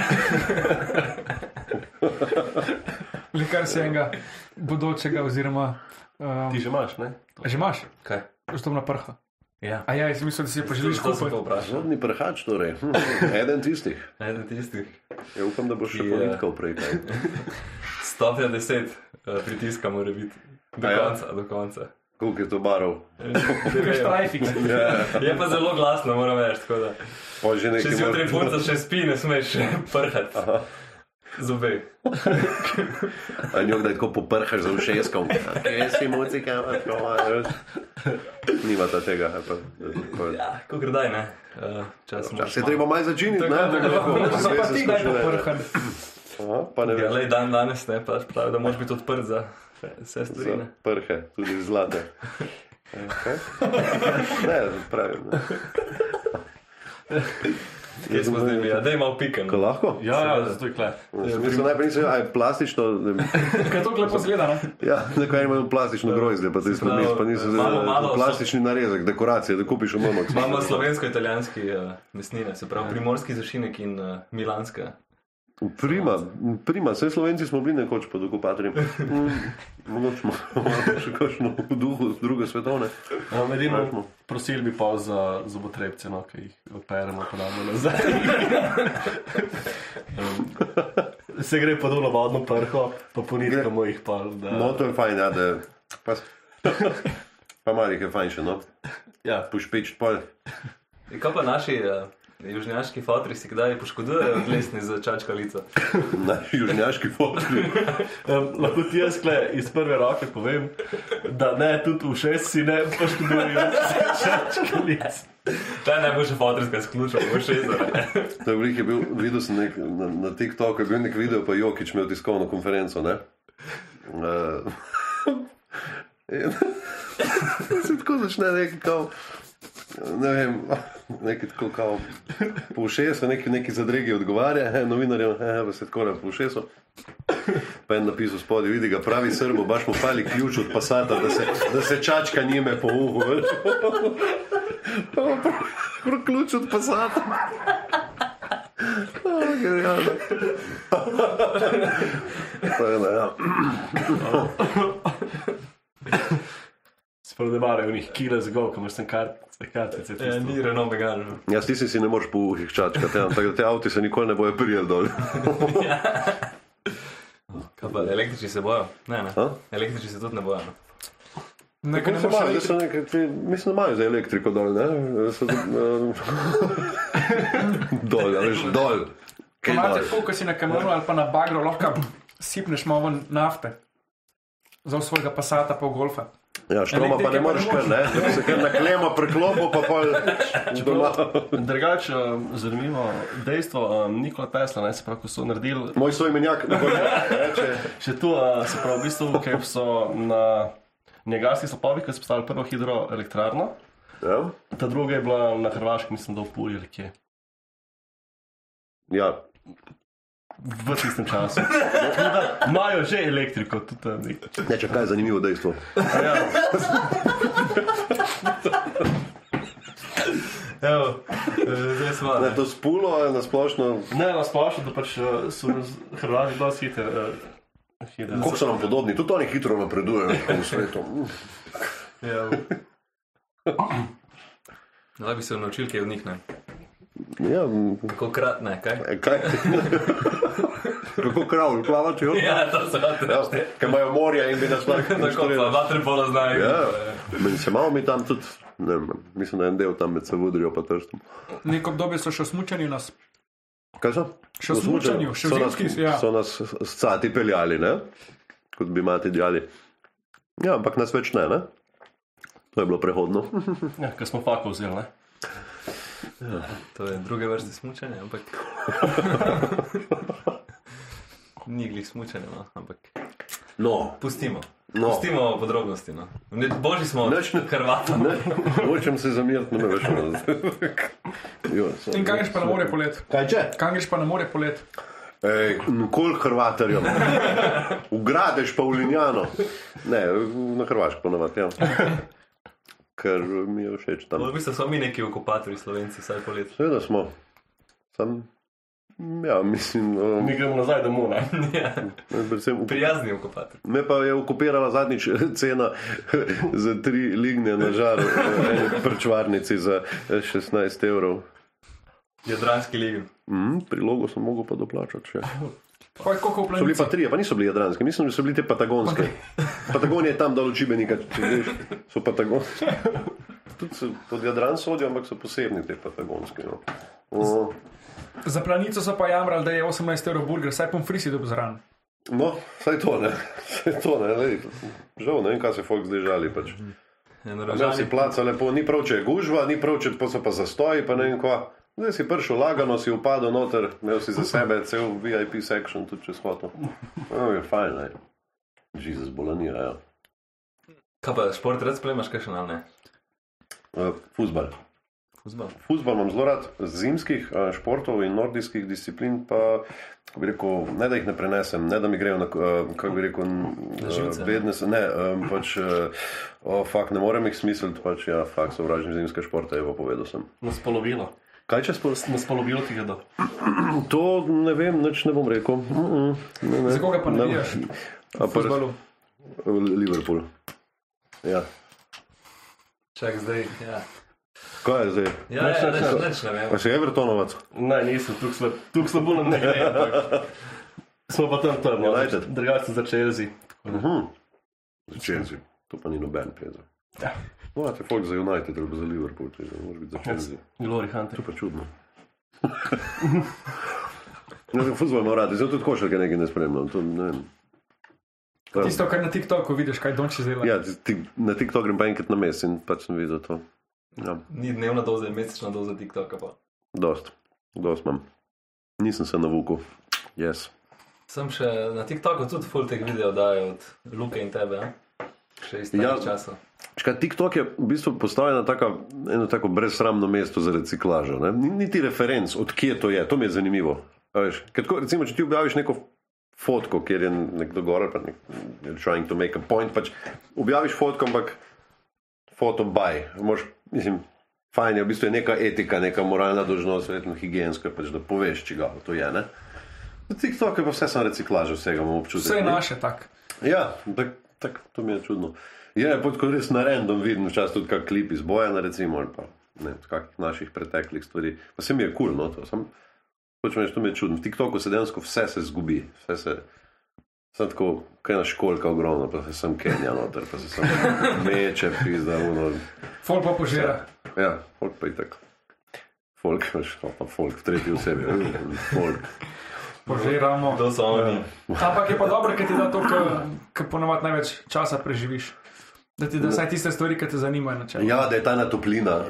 Le kar se enega bodočega, oziroma. Um, Ti že imaš, ne? a že imaš, Kaj? vstopna prha. Ja. A ja, jaz mislim, da si To sem kupiti. pa. Zobni prhač, torej, hm, eden tistih. Eden tistih. Ja, upam, da boš še politkal prej. kaj. Stopnja 10 eh, pritiska mora biti. Do ja? konca, do konca. Koliko je to barov? Kaj štrajfik. Ja, Je pa zelo glasno, moram reči. tako da. pa že Če si jutri mora- punca še spi, ne smeš prhati. Zobe. A njo kdaj tako poprhaš za ušeskom. Kje si muzika, tako imaš. Nimata tega. ali Pa, pa, Ja, ko gredaj, ne. Uh, čas Čas se je treba malo začiniti, ne? Tako, tako, tako. No, so pa ti kdaj poprhan. Aha, pa ne Ja, vem. lej, dan danes ne, pač pravi, da moraš biti odprt za vse stvari. Za ne. prhe, tudi zlate. Okay. Ne, pravim. Ne. Kje smo zdaj? Ja, da je malo piken. Ko lahko? Ja, ja, zato je kle. Mislim, najprej nisem, a je plastično, Kaj to lepo zgleda, ne? ja, nekaj imajo plastično grozdje, pa ti mis, pa niso malo, malo so- plastični narezek, dekoracije, da kupiš v momak. Imamo slovensko-italijanski uh, mesnine, se pravi primorski zašinek in uh, milanska. Prima, prima, vse Slovenci smo bili nekoč pod okupatorjem. Mm, Mogoče smo malo še kakšno v duhu druge svetovne. Um, edino prosili bi pa za zobotrebce, no, ki jih operemo, pa damo nazaj. um, se gre pa dol na vodno prho, pa ponitkamo jih pa. Da, No, to je fajn, ja, da pa, pa malih je fajn še, no. ja, Pušpeč pol. In kaj pa naši uh, južnjaški fotri si kdaj poškodujejo od lesni za čačkalico? Na južnjaški fotki. um, lahko ti jaz kle iz prve roke povem, da ne, tudi v šest si ne poškodujejo čačkalic. Ta je najboljša fotorska izključka, bo še bil, videl sem nek, na, na TikToku, je bil nek video, pa Jokič imel tiskovno konferenco, ne. Uh, in se tako začne neki kao, ne vem, neki tako kao, po ušesu, neki, neki zadregi odgovarja, novinarjem, pa se tako na po ušesu. Pa je napisal spodaj, vidi ga, pravi srbo, baš mu fali ključ od pasata, da se, da se čačka njime po uhu. veš. Prav ključ od pasata. Genialno. To je, ja. Sprav ne marajo njih kile zgol, ko imaš tam kartice, kartice. Ja, ni Renault Megane. Ja, ti si ne moreš po uhih čačkati, ja. tako da te avti se nikoli ne bojo prijeli dol. Kaj pa električni se bojo? Ne, ne. A? Električni se tudi ne bojo. No. Nekaj ne se moreš imajo, so neke, ti, mislim, da imajo za elektriko dol, ne? So, uh, dol, a veš, dol. Ko si na kamionu ali pa na bagru, lahko sipneš malo nafte. Za svojega pasata pa golfa. Ja, štroma pa ne moreš kar, ne? Se kar naklemo preklopo, pa pol doma. Drugače, um, zanimivo dejstvo, um, Nikola Tesla, ne, se pravi, ko so naredili Moj soimenjak, ne bo reče. še tu, uh, se pravi, v bistvu, ker so na njegovskih slopovih, ko so postavili prvo hidroelektrarno, Ja, ta druga je bila na Hrvaškem, mislim, da v Puli ali kje. ja. V tistem času. Imajo že elektriko, tudi tam nek. Ne, če kaj je zanimivo dejstvo. Ja, Evo, eh, zdaj smo. Ne, to spulo je nasplošno, ne, na splošno, da pač uh, so Hrvati dosti hiter. Uh, hiter. koliko so nam podobni, tudi oni hitro napredujejo v svetu. Ja. Zdaj bi se naučil kaj od njih, ne? Ja, Kako krat, ne, kaj? e, kaj? Kako krav, plavati, jo? Ja, to se lahko Ja, ker imajo morja in bi nas lahko Tako pa vaterpolo znajo. Ja, meni se malo mi tam tudi, ne vem, mislim, da en del tam med Savudrijo pa trstom. Neko obdobje so še v smučanju nas. Kaj so? Še v smučanju, še v so nas, zimski, ja. so nas s cati peljali, ne? kot bi mati djali. Ja, ampak nas več ne, ne? To je bilo prehodno. Ja, ker smo fako vzeli, ne? To je druge vrste smučanja, ampak. Ni glih smučanja, no, ampak. No, Pustimo. No. Pustimo podrobnosti. No. Ne, božji smo ne- od Hrvatov. ne, hočem se zamiriti, ne veš. Jo, so- In kaj greš pa na more polet? Kaj če? Kaj greš pa na more polet? Ej, nikoli Hrvatarjem. Ugradeš pa v Linjano. Ne, na Hrvaško ponovadi, ja. Ker mi je všeč tam. V bistvu smo mi neki okupatorji slovenci, vsaj po letu. Seveda smo. Sam, ja, mislim, um, Mi gremo nazaj domov? Ja, predvsem, Prijazni okupatorji. me pa je okupirala zadnjič cena za tri ligne na žar v eni prčvarnici za 16 evrov. Jadranski ligi. Mm, prilogo sem mogel pa doplačati še. Kaj, koliko v So bili pa trije, pa niso bili jadranski, mislim, da so bili te patagonske. Patagonija je tam dol od Čibenika, če veš, so patagonske. Tudi so pod Jadran sodijo, ampak so posebni te patagonske. No. O, Za planico so pa jamrali, da je 18 evrov burger, saj pomfrisi dobi zraven. no, saj to ne. Saj to ne lej. Žal, ne vem, kaj se folk zdaj žali. Pač. Zdaj si placa lepo, ni prav, če je gužva, ni prav, če pa so pa zastoji, pa ne vem kva. Zdaj si prišel lagano, si upadel noter, imel si za sebe cel VIP section, tudi če svoto. No, je fajn, ne. Jezus, bolanirajo. Kaj pa šport, rad spremljaš, kaj še nam ne? Uh, Fuzbal. Fuzbal. Futbol imam zelo rad, zimskih a, športov in nordijskih disciplin, pa bi rekel, ne da jih ne prenesem, ne da mi grejo na, a, kako bi rekel, vedne se, ne, pač, o, fakt, ne morem jih smisliti, pač, ja, fakt, sovražim zimske športe, evo, povedal sem. Nas polovilo. Kaj če spol? Nas polovilo ti gredo. To ne vem, nič ne bom rekel. Mm -mm, ne, ne. Za koga pa Ne- pa Futbalu. Liverpool. Ja. Čak zdaj. Ja, Kaj je zdaj? ja, Nič, ja neč, nič. neč ne vem. A si Evertonovac? Ne, nisem, tukaj slab, tuk slabo nam ne gre. ampak Smo pa tam tam, no, United. drugače za Chelsea. Mhm. Za Chelsea. To pa ni noben peza. Ja. No, a te folk za United ali za Liverpool, če ne moreš biti za Chelsea. Glory Hunter. To pa čudno. Ne, Fuzbol ima rad, zato tudi košarke nekaj ne spremljam. To, ne vem. Ja. Tisto, kar na TikToku vidiš, kaj Donči zdela. Ja, ti, na TikTok grem pa enkrat na mesec in pač sem videl to. Ja, Ni dnevna doza, je mesečna doza TikToka. Pa. dost, dost imam. Nisem se navukal. Yes. Sem še na TikToku tudi full teh videov dajo od Luke in tebe. a? Ja. časa. Škaj, TikTok je v bistvu postal ena taka, eno tako brezsramno mesto za reciklažo. Ne? Ni- Niti referenc, odkje to je, to mi je zanimivo. Tako, recimo, če ti objaviš neko fotko, kjer je nekdo gor, pa nek, trying to make a point, pač objaviš fotko, ampak foto by. Moš, mislim, fajn je, v bistvu je neka etika, neka moralna dožnost, verjetno higijenska, pač, da poveš, če ga to je. Ne? Na TikTok je pa vse samo reciklaža, vsega imam občutek. Vse je naše tak. Ja, tak, tak, to mi je čudno. Je pa tako res na random vidim, včasih tudi kak klip iz Bojana, recimo, ali pa ne, kakih naših preteklih stvari. Pa se mi je kul, cool, no, to sem. Hočem reči, to mi je čudno. V TikToku se dejansko vse se zgubi, vse se. Sem tako, kaj na školka ogromno, pa se sem Kenja noter, pa se sem meče, pizda, uno. Fol pa požira. Ja, folk pa je tako. Folk, veš, pa folk, v tretji osebi, folk. Požiramo. To so oni. Ampak je pa dobro, ker ti da to, kar ponovadi največ časa preživiš. Da ti da vsaj tiste stvari, ki te zanimajo. Ja, da je ta na toplina.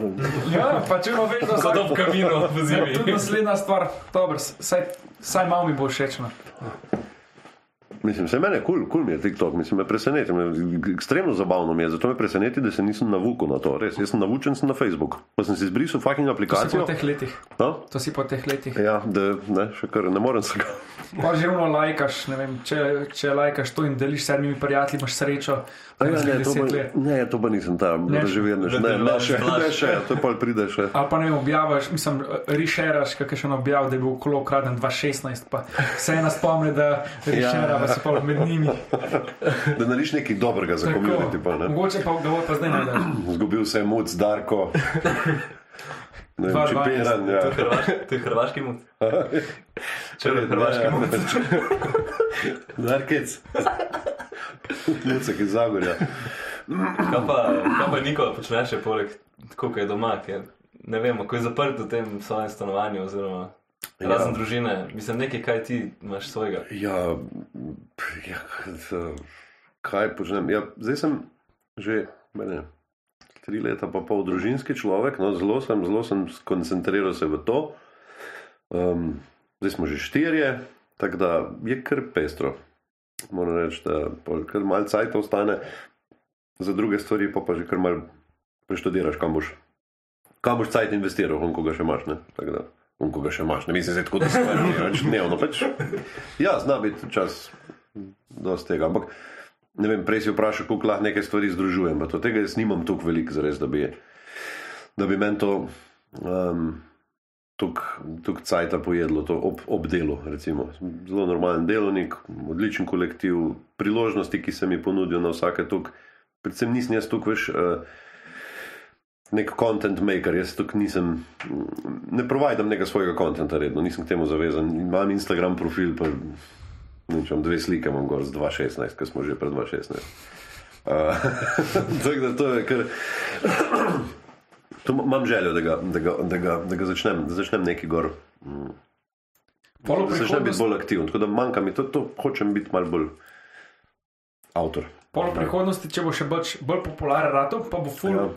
Ja, pa če imamo vedno vsak Kot ob kaminu v Ja, zimi. tudi naslednja stvar, dobro, saj, saj malo mi bo všeč. Mislim, se mene kul, cool, cool mi je TikTok, mislim, me preseneti, me, ekstremno zabavno mi je, zato me preseneti, da se nisem navukal na to, res, jaz sem navučen sem na Facebook, pa sem si izbrisal fucking To si po aplikacijo. teh letih. No? To si po teh letih. Ja, da ne, še kar ne morem se ga. Pa že ravno lajkaš, ne vem, če, če lajkaš to in deliš s sedmimi prijatelji, imaš srečo. A Ja, ne, to let. ne, to pa nisem tam, Ne, da Ne, te ne, vlaš, še, ne, še, to pa pride še. Ali pa ne vem, objaviš, mislim, rešeraš, kakšen še objav, da je bil kolo ukraden 2016, pa se ena spomni, da rešera, pa si pa med njimi. Da nariš nekaj dobrega za komunity, pa ne. Mogoče pa ga pa zdaj najdeš. Zgubil se je muc, Darko. Ne Dva čipiran, To ja. je hrvaš- to je hrvaški mut. Če je hrvaški mut. Darkec. Mucek iz Zagorja. Kaj pa, kaj pa Nikola počneš še poleg tako, kot je doma, ker ne vemo, ko je zaprt v tem svojem stanovanju oziroma razen Ja. družine, mislim nekaj, kaj ti imaš svojega. Ja, ja kaj počnem? Ja, zdaj sem že mene, tri leta pa pol družinski človek, no, zelo sem, zelo sem skoncentriral se v to. Um, zdaj smo že štirje, tako da je kar pestro. Moram reči, da kar malo cajt ostane, za druge stvari pa, pa že kar malo preštudiraš, kam boš. Kam boš cajt investiral, on koga še imaš, ne? Tako da, on koga še imaš, ne mislim, zdaj tako da se pač dnevno. Pač, ja, zna biti čas, dosti tega. Ampak ne vem, prej si vprašal, koliko lahko nekaj stvari združujem. To tega jaz nimam toliko veliko, zares, da bi, da bi meni to um, tukaj cajta pojedlo, to ob, ob delu. Recimo. Zelo normalen delovnik, odličen kolektiv, priložnosti, ki se mi ponudijo na vsake tuk. Predvsem nisem jaz tukaj, veš. Uh, Nek content maker, jaz tukaj nisem, ne provajdam nekega svojega kontenta redno, nisem k temu zavezan. Imam Instagram profil, pa imam dve slike, imam gor z 2016, ki smo že pred 2016. Uh, tako da to je kar. To imam željo, da ga, da ga, da ga, da ga začnem, da začnem neki gor. mm, Da začnem biti bolj aktiven. Tako da manjka mi to, to hočem biti malo bolj avtor. polo prihodnosti, če bo še bolj, bolj popularen rato, pa bo ful. Ja.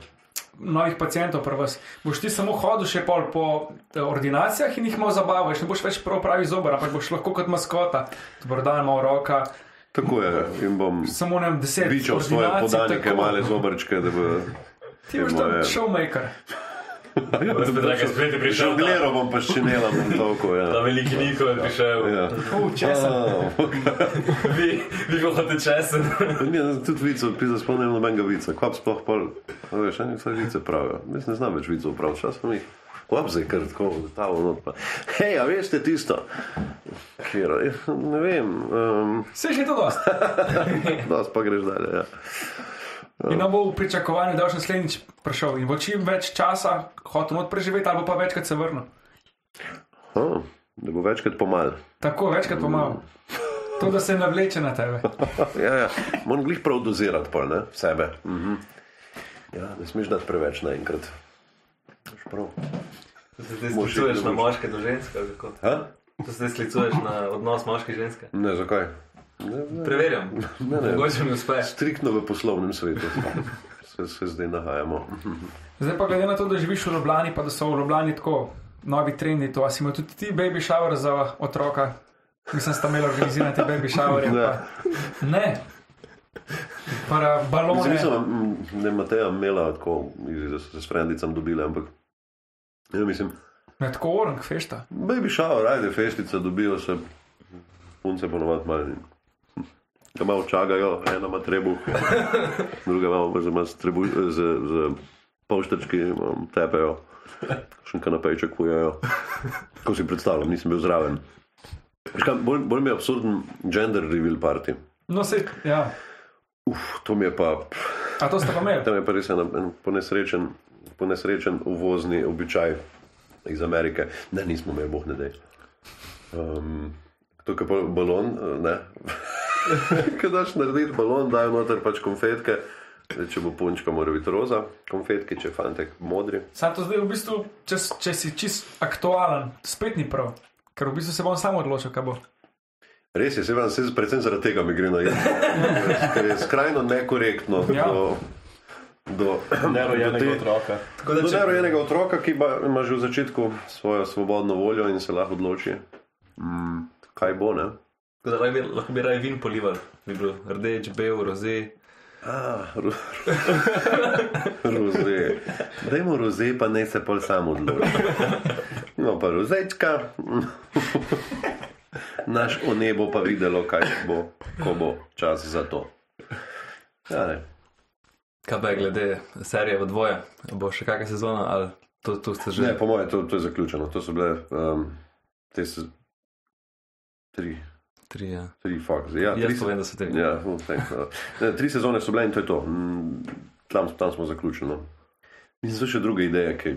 Novih pacijentov pri vas. Boš ti samo hodil še pol po eh, ordinacijah in jih malo zabavaš, ne boš več prav pravi zobar, ampak boš lahko kot maskota, dobro dan, malo roka, Tako je. In bom samo ne vem, deset bičal svoje ordinacij, podanike, tako. male zobrčke, da bo. Ti boš tam showmaker. Žongliral bom pa ščinela, bom toliko. Ta Ja. veliki Niko je prišel. Ja. Uh, česa? Vi, vi pa hodite česen. Mi tudi vico, pisa spomnim nobenega vica. Kvap sploh pol, veš, eni vse vice pravijo. Jaz ne znam več vicov prav, čas pa mi. Kvap zdaj kar tako, ta not pa. Hej, a veste tisto? Kjero, ne vem, um, Se že to dost. das pa greš dalje, ja. In nam bo v pričakovanju, da bo še naslednjič prišel in bo čim več časa hotel not preživeti, ali bo pa večkrat se vrnil. Oh, da bo večkrat pomal. Tako, večkrat pa malo. To, da se navleče na tebe. Ja, ja. Moram glih prav dozirati pol, ne, sebe. Mhm. Ja, ne smeš dati preveč naenkrat. Zdaj sklicuješ na moške do ženske? To se zdaj sklicuješ na odnos moške in ženske? Ne, zakaj? Ne, ne. Preverjam. Ne, ne. Mogoče mi uspe. Striktno v poslovnem svetu se, se zdaj nahajamo. Zdaj pa glede na to, da živiš v Ljubljani, pa da so v Ljubljani tako novi trendi, to si imel tudi ti baby shower za otroka. Mislim, da sta imela organizirati baby shower. Ne. ne. Para balone. Mislim, mislim, mm, da je Mateja imela tako, da so se s frendicam dobile, ampak ja, mislim, Ne, tako orang, fešta. baby shower, ajde, festica, dobijo se, punce ponovadi malo. Ga malo čagajo, ena ima trebuh, druga malo z, z, trebuh, z, z polštrčki tepejo, še kanapejček kujejo. Ko si predstavljam, nisem bil zraven. Kaj, Bolj, bolj mi je absurden gender reveal party. No, se, ja. Uf, to mi je pa, A to sta pa imeli? tam je pa res en, en ponesrečen, ponesrečen uvozni običaj iz Amerike. Ne, nismo imeli, boh ne dej. Um, to je balon, eh, ne. Kaj daš narediti balon, dajo noter pač konfetke. Zdaj, če bo punčka, mora biti roza, konfetke, če je fantek modri. Sam to zdaj v bistvu, če, če si čist aktualen, spet ni prav. Ker v bistvu se bom sam odločil, kaj bo. Res je, se vam se predvsem zaradi tega mi gre na jed. Ker je skrajno nekorektno Ja. do, do, Nerojenega te- otroka. Tako da Do če, nerojenega otroka, ki ima, ima že v začetku svojo svobodno voljo in se lahko odloči, mm, kaj bo. Ne? Tako da bi, lahko bi raje vin polival. Bi bil rdeč, bel, roze. Ah, ro, roze. Dajmo roze, pa ne se pol sam odloči. No, pa rozečka. Naš o nebo pa videlo, kaj bo, ko bo čas za to. Ja, ne. Kaj pa je glede serije v dvoje? Bo še kakšna sezona ali to, to ste že? ne, po mojem, to, to je zaključeno. To so bile um, te se, tri, Tri, ja. tri, fuck. Ja, tri, Jaz se- povem, da so tri. Ja, no, thanks, no. ne, tri sezone so bile in to je to. Mm, Tam, tam smo zaključili. no. Mislim, so še druge ideje, ki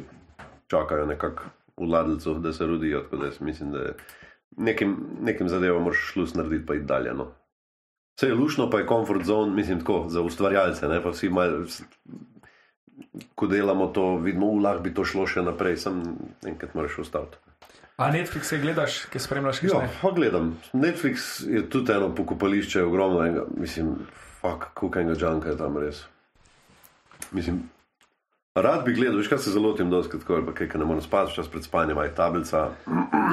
čakajo nekako v ladlcu, da se rodijo. Tako da jaz mislim, da nekim, nekim zadevam moraš šlus narediti, pa iti dalje. No. Vse je lušno, pa je comfort zone, mislim, tako za ustvarjalce. Ne, vsi mal, ko delamo to, vidimo, lahko bi to šlo še naprej, sem enkrat moraš ustaviti. A Netflix se gledaš, ki spremljaš, kaj Ja, gledam. Netflix je tudi eno pokopališče, ogromno enega, mislim, fuck, koliko enega džanka je tam res. Mislim, rad bi gledal, veš kaj se zelo tem dosti, tako ali pa kaj, ker ne morem spati, čas pred spanjem, aj tablica,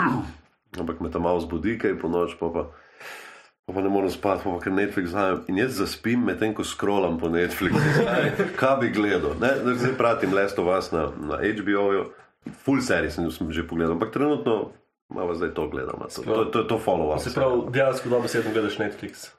ampak me tam malo zbudi, kaj po noč, pa pa, pa, pa ne morem spati, pa, pa ker Netflix znajo. In jaz zaspim, medtem ko scrollam po Netflixu, kaj bi gledal. Ne, zdaj pratim Last of Us na, na HBO-ju, full series sem sem že pogledal, ampak trenutno malo zdaj to gledam, to, to, to, to follow-up. Se pravi, dejansko dobesedno gledaš Netflix.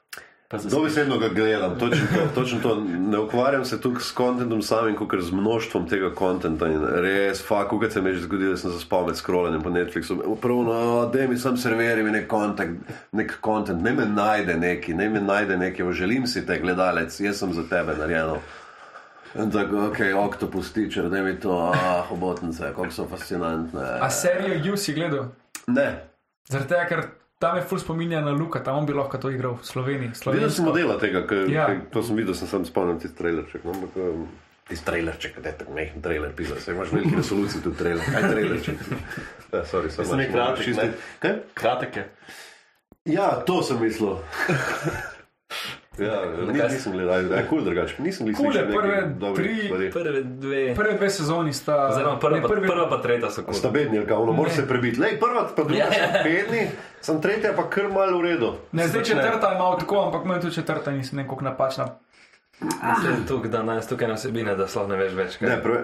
Dobesedno ga gledam, točno to, točno to. Ne ukvarjam se tukaj s kontentom samim, kot z množstvom tega kontenta. In res, fakt, kaj se mi je že zgodilo, da sem zaspal med scrollanjem po Netflixu. Prvo, no, da mi sam serverji mi nek kontent, nek kontent, ne me najde neki, ne me najde neki, želim si te gledalec, jaz sem za tebe narejen. In tako, ok, oktopus tičer, da mi to, ah, obotnice, kako so fascinantne. A serijo You si gledal? Ne, Zaradi tega, ker tam je ful spominja na Luka, tam on bi lahko to igral v Sloveniji. Videl sem modela tega, ker, Ja. ja. to sem videl, sem sam spomnil tisti trailerček. No, ampak, um, tisti trailerček, da je tako mehen trailer, pisal, se imaš veliki resoluciji tudi trailer. Kaj trailerček? Sorry, sem Mislim, je kratek, ne? Kaj? Kratek je. Ja, to sem mislil. Ja, ni, kaj si- nisem gledal, da je kul drugače. Nisem gledal Cool prve tri- Prve dve. Prve dve sezoni sta. Oziroma, prva, ne, prvi- prva pa tretja so kot. Sta bedni, ali kaj, ono moraš se prebiti. Lej, prva pa druga Ja, ja. bedni, sem tretja pa kar malo v redu. Ne, zdaj četrta je malo tako, ampak meni tudi četrta nisem nekako napačna. Tukaj, da nas tukaj na vsebine, da sploh ne veš več. Kaj. Ne, preve,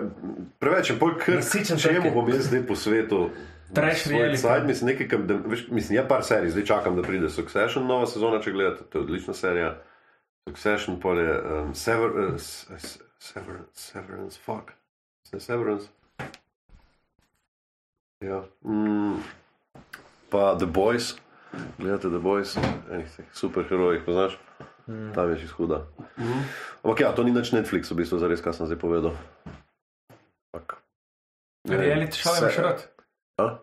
preveč je bolj kar Nasičen čemu bom jaz zdaj po svetu. Trash reality. Side, mislim, nekaj, kam, da, veš, mislim, je par serij, zdaj čakam, da pride Succession, nova sezona, če gledate, to je odlična serija. Succession, pol je um, Sever, uh, s- Severance, Severance, fuck. Se Severance. Ja. Mm, pa The Boys, gledate The Boys, enih teh superherojih, poznaš? Mm. Tam je čisto huda. Mm. Ampak ja, to ni nič Netflix, v bistvu, zares, kaj sem zdaj povedal. Vem, Reality se- imaš rad?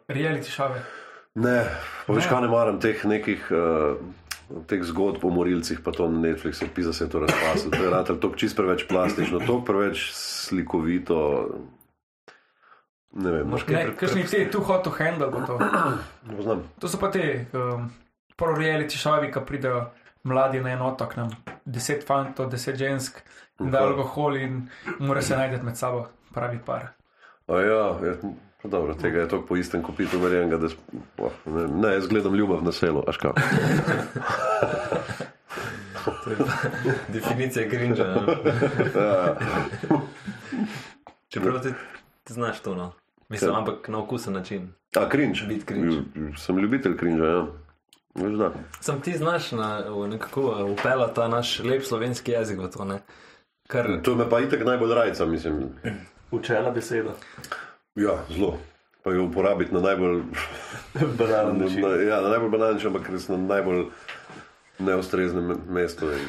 Reality šave. Ne, pa veš, kaj ne maram teh nekih. Uh, Teh zgodb o morilcih, pa to na Netflixu, pisa se je to razpaslo. To je rado, to čist preveč plastično, to preveč slikovito. Ne vem, Moš Ne, kaj kakšni ti too hot to handle bo to. poznam. To so pa te um, prvo reality šavi, ki pridejo mladi na en otok, nam deset fantov, deset žensk, da alkohol in mora se najti med sabo, pravi par. A ja, je, pa dobro, tega je toliko po istem kopitu verjenega, da sp- oh, ne, ne, jaz gledam ljubav na selu, aš kaj. Definicija grinča. Čeprav ti, ti znaš to, no. Mislim, Ja. ampak na okusen način. A, cringe. Biti cringe. Sem ljubitelj cringe, ja. Veš, da. Sam ti znaš na, nekako upeljati ta naš lep slovenski jezik v to, ne. Kar, To me pa itek najbolj rajca, mislim. Učena beseda. Ja, zelo. Pa jo uporabiti na najbolj, Banalen na, način. na, ja, na najbolj banalni, ampak res na najbolj neustreznem me- mestu. In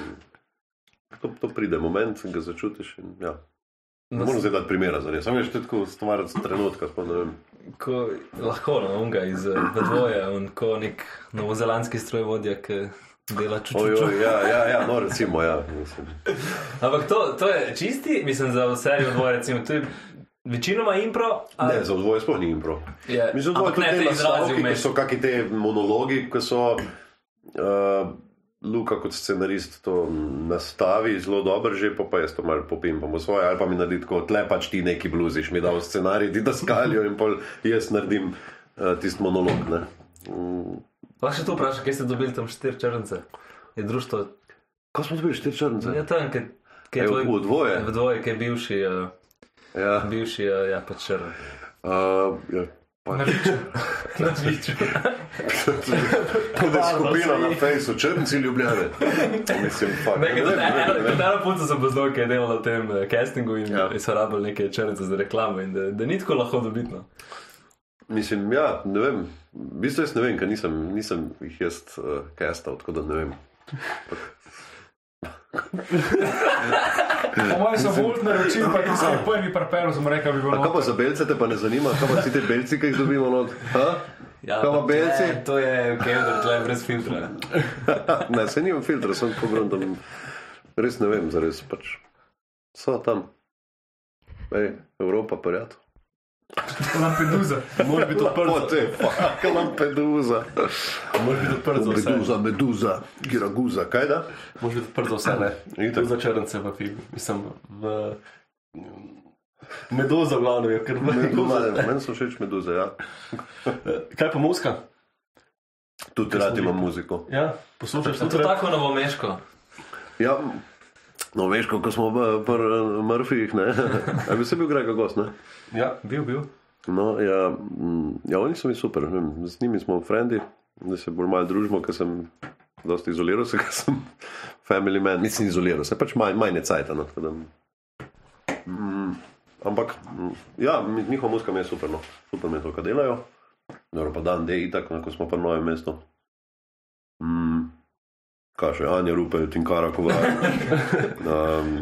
To, to pride moment, ki ga začutiš. In, ja. Ne morem zdaj dati primera za res. Samo veš, je tako stvar trenutka. ko, lahko, no, unga iz eh, dvoje, on ko nek novozelandski strojvodja, ki dela oj, ja, ja, ja, no, recimo, ja. Mislim. Ampak to, to je čisti, mislim, za serijo dvoje, recimo, to je večinoma impro. ali- Ne, za odvoje sploh ni impro. Je, Mislim, da ampak ne izrazi nastavki, ki vmes. so kakšni te monologi, ki so. Uh, Luka kot scenarist to nastavi zelo dobro, že pa, pa jaz to malo popimpam v svoje, ali pa mi naredi tako, tle pač ti neki bluziš, mi dal scenarij, ti da skalijo in pol jaz naredim uh, tisti monolog. Ne. Mm. Lahko še to vprašam, kje ste dobili tam štiri črnce? Je društvo, Ko smo dobili štiri črnce? je tam, ki je tvoj. v dvoje? V dvoje, ki je bivši, uh, Ja, bivši, uh, ja, pač črn. uh, ja. Na viču. Na Twitchu. Tudi skupina na Facebooku, črnci ljubljene. Mislim, Ne ne ne vem. Katero punco sem poznal, ki je delala v tem eh, castingu in Ja. ja. so rabili neke črnce za reklamo in da, da ni tako lahko dobitno. Mislim, ja, ne vem. V bistvu jaz ne vem, ker nisem, nisem jih jaz uh, castal, tako da ne vem. Po mojem sem volt naročil, pa ti se je prvi prepel, sem rekel, bi bilo. Kaj pa za belce te pa ne zanima, kaj pa si te belci, ki jih dobimo not? Ha? Ja, Kaj pa to belci? je- To je Kendrick, tle brez filtra. Ne, se nimam filtra, sem pogledal, res ne vem, zares pač. So tam. Ej, Evropa, prijatelj. Lampedusa. Moraš biti odprt, Lepote, fuck, Lampedusa. moraš biti odprt za vse. Meduza, meduza, giraguza, kaj da? Moraš biti odprt za vse, ne. Tu za črnce v filmu. Mislim, v... Meduza, glavno je, ker Meduza, meduza. meni so všeč meduze, ja. Kaj pa muska? Tudi rad imam muziko. Ja, poslušaš To je tako novomeško. Ja, no veš, ko smo v pri Murphyjih, ne? A bi se bil Grega gost, ne? Ja, Bil, bil. No, ja, mm, ja, oni so mi super, vem, z njimi smo frendi, da se bolj malo družimo, ker sem dosti izoliral se, ker sem family man, nisem izoliral se, pač manj, manj je cajta. No, da, mm, ampak, mm, ja, njihova muzika mi je super, no, super mi je to, kar delajo. Dobro, pa dan dej, tako, ko smo pa na novem mestu. Kaj še, Anja Rupel, Tinkara Kovar, um,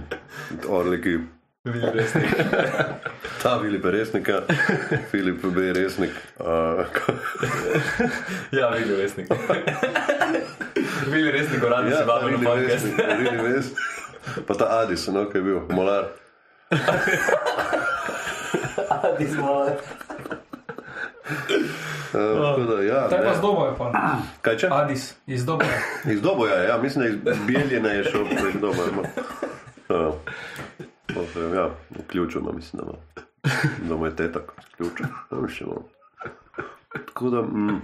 Orliki. Ta Filip je resnik, Filip B. je resnik. Uh, Ja, bil resnik. Bil resnik, uradno ja, se Vili na podcast. resnik, Vili resnik. Pa ta Adis, no, ki je bil, molar. Uh, da, ja, To je pa ne. zdobo je pa. Kaj če? Adis, iz dobo. Iz Doboja, ja, mislim, da iz Beljine je šel prek Doboja. To se, ja, vključeno, mislim, da ima. Da mu je tetak, ključ. Tako da, mm,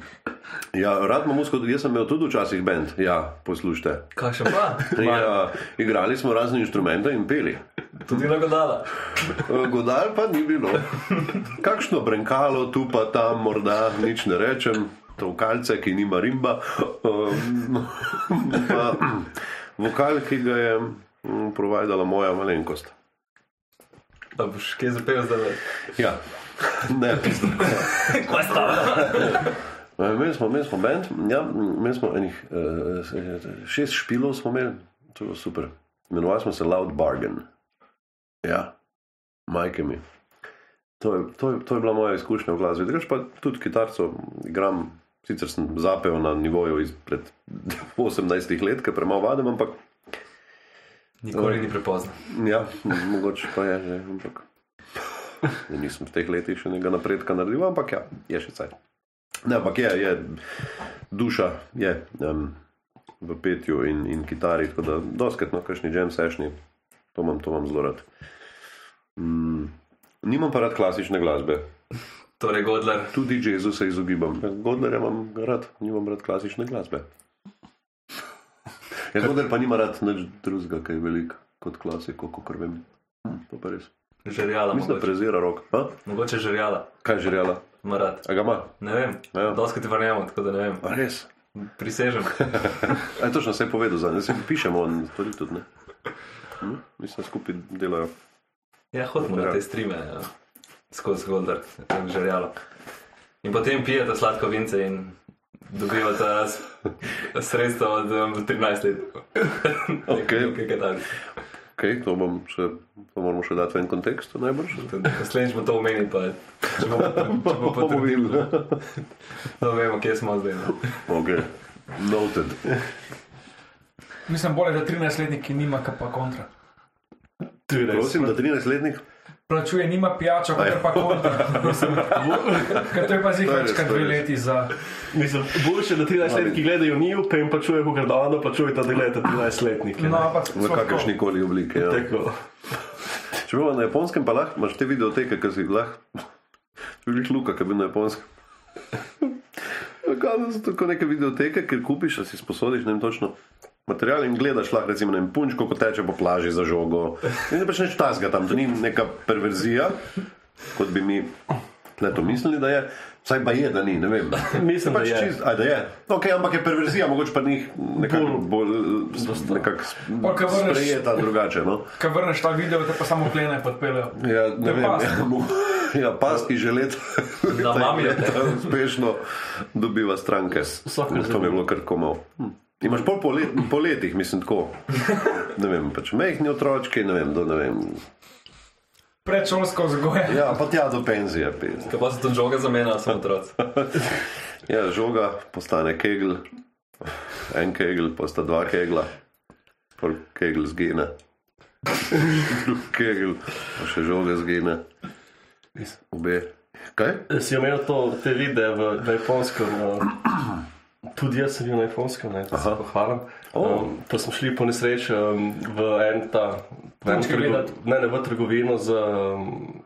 Ja, rad imam musko, jaz sem imel tudi včasih bend, ja, poslušajte. Kakšen pa? Ja, igrali smo razne inštrumente in peli. Tudi na godala. Eh, Godal pa ni bilo. Kakšno brenkalo, tu pa tam, morda nič ne rečem, to kalce, ki nima rimba. Um, pa, vokal, ki ga je mm, provajdala moja malenkost. Da boš kje zapel zdaj? Ja, ne, pisno. Kaj sta? Imeli smo, imeli smo bend, ja, imeli smo enih uh, šest špilov, smo imeli, to je bilo super. Imenovali smo se Loud Bargain. Ja, majke mi. To je, to, je, to je bila moja izkušnja v glasbi. Drugač pa tudi kitarco igram, sicer sem zapel na nivoju izpred 18 let, ker premalo vadim, ampak Nikoli ni prepozno. ja, mogoče pa je že. Ampak, ja, nisem v teh letih še nekaj napredka naredil, ampak ja, je še cajt. Ne, ampak je, je duša, je um, v petju in, in kitari, tako da doskrat na kakšni jam sešni, to imam, to imam zelo rad. Mm, nimam pa rad klasične glasbe, Torej, Godler, tudi jazzu se izogibam. Godler imam rad, nimam rad klasične glasbe. Ja, Godler pa nima rad nič drugega, kaj je velik kot klasiko, kot vem. Hm, to pa res. žerjala. Mislim, da Mogoče, prezira rok. A? mogoče žerjala. Kaj je željela? Marat. A ga ima? Ne vem, Ja. dosti ti verjamem, tako da ne vem. A res? Prisežem. Aj, točno se je povedal za njega, se pišemo, on to tudi ne. Hm? Mislim, skupaj delajo. Ja, hodimo na te streame, ja. skozi Godler, tako žerjalo. In potem pijete sladko vince in dobivate sredstva od um, 13 let. Okej. Nekaj takega. Okay, to, bom še, to moramo še dati v en kontekst, najbrž. Naslednjič bomo to omenili, pa če bomo, bomo potrdili, da vemo, kje smo zdaj. no. Okay. Noted. Mislim, bolje, da 13-letnik nima kaj pa kontra. Prosim, da 13-letnik. Plačuje, nima pijačo, kot pa kontra. Ker to je pa je to je dve leti za. Mislim, boljše, da 13-letniki gledajo njiju, pa jim pa čuje, kako da ono pa čujete, da gledate 13-letnike. No, ampak V kakršni koli obliki. Ja. Tako. Če bi bilo na japonskem, pa lahko imaš te videoteke, ki si jih lahko. Če bi bil Luka, ki bi bil na japonskem. Kaj so tako neke videoteke, ker kupiš, a si sposodiš, ne vem točno. Material in gledaš lahko, recimo, vem, punčko, ko teče po plaži za žogo. In pač neč tasga tam, to ni neka perverzija, kot bi mi to mislili, da je. Vsaj pa je, da ni, ne vem. Mislim, da pač je. Čist, aj, da je. Okay, ampak je perverzija, mogoče pa njih nekako bolj, nekak sprejeta drugače. No? Ko vrneš ta video, te pa samo klene podpeljejo. Ja, ne vem, past. ja, ja, pasti že leta, Da, mami je uspešno dobiva stranke. vsak To mi je bilo kar komal. Hm. Imaš pol po, let, po letih, mislim, tako. Ne vem, pač mehni otročki, ne vem, do, ne vem. Predšolsko vzgoje. Ja, pa tja do penzije. Kaj pa se to žoga zamenja, samo otroci. Ja, žoga postane kegl, en kegl, posta dva kegla, pol kegl zgine. Drug kegl, pa še žoga zgine. Obe. Kaj? Si omenil to, te videe v, na japonskem. Uh, tudi jaz sem bil na japonskem, ne, se pohvalim. O. Um, pa smo šli po nesreči um, v en ta, v en trgo, ne, ne, v trgovino z um,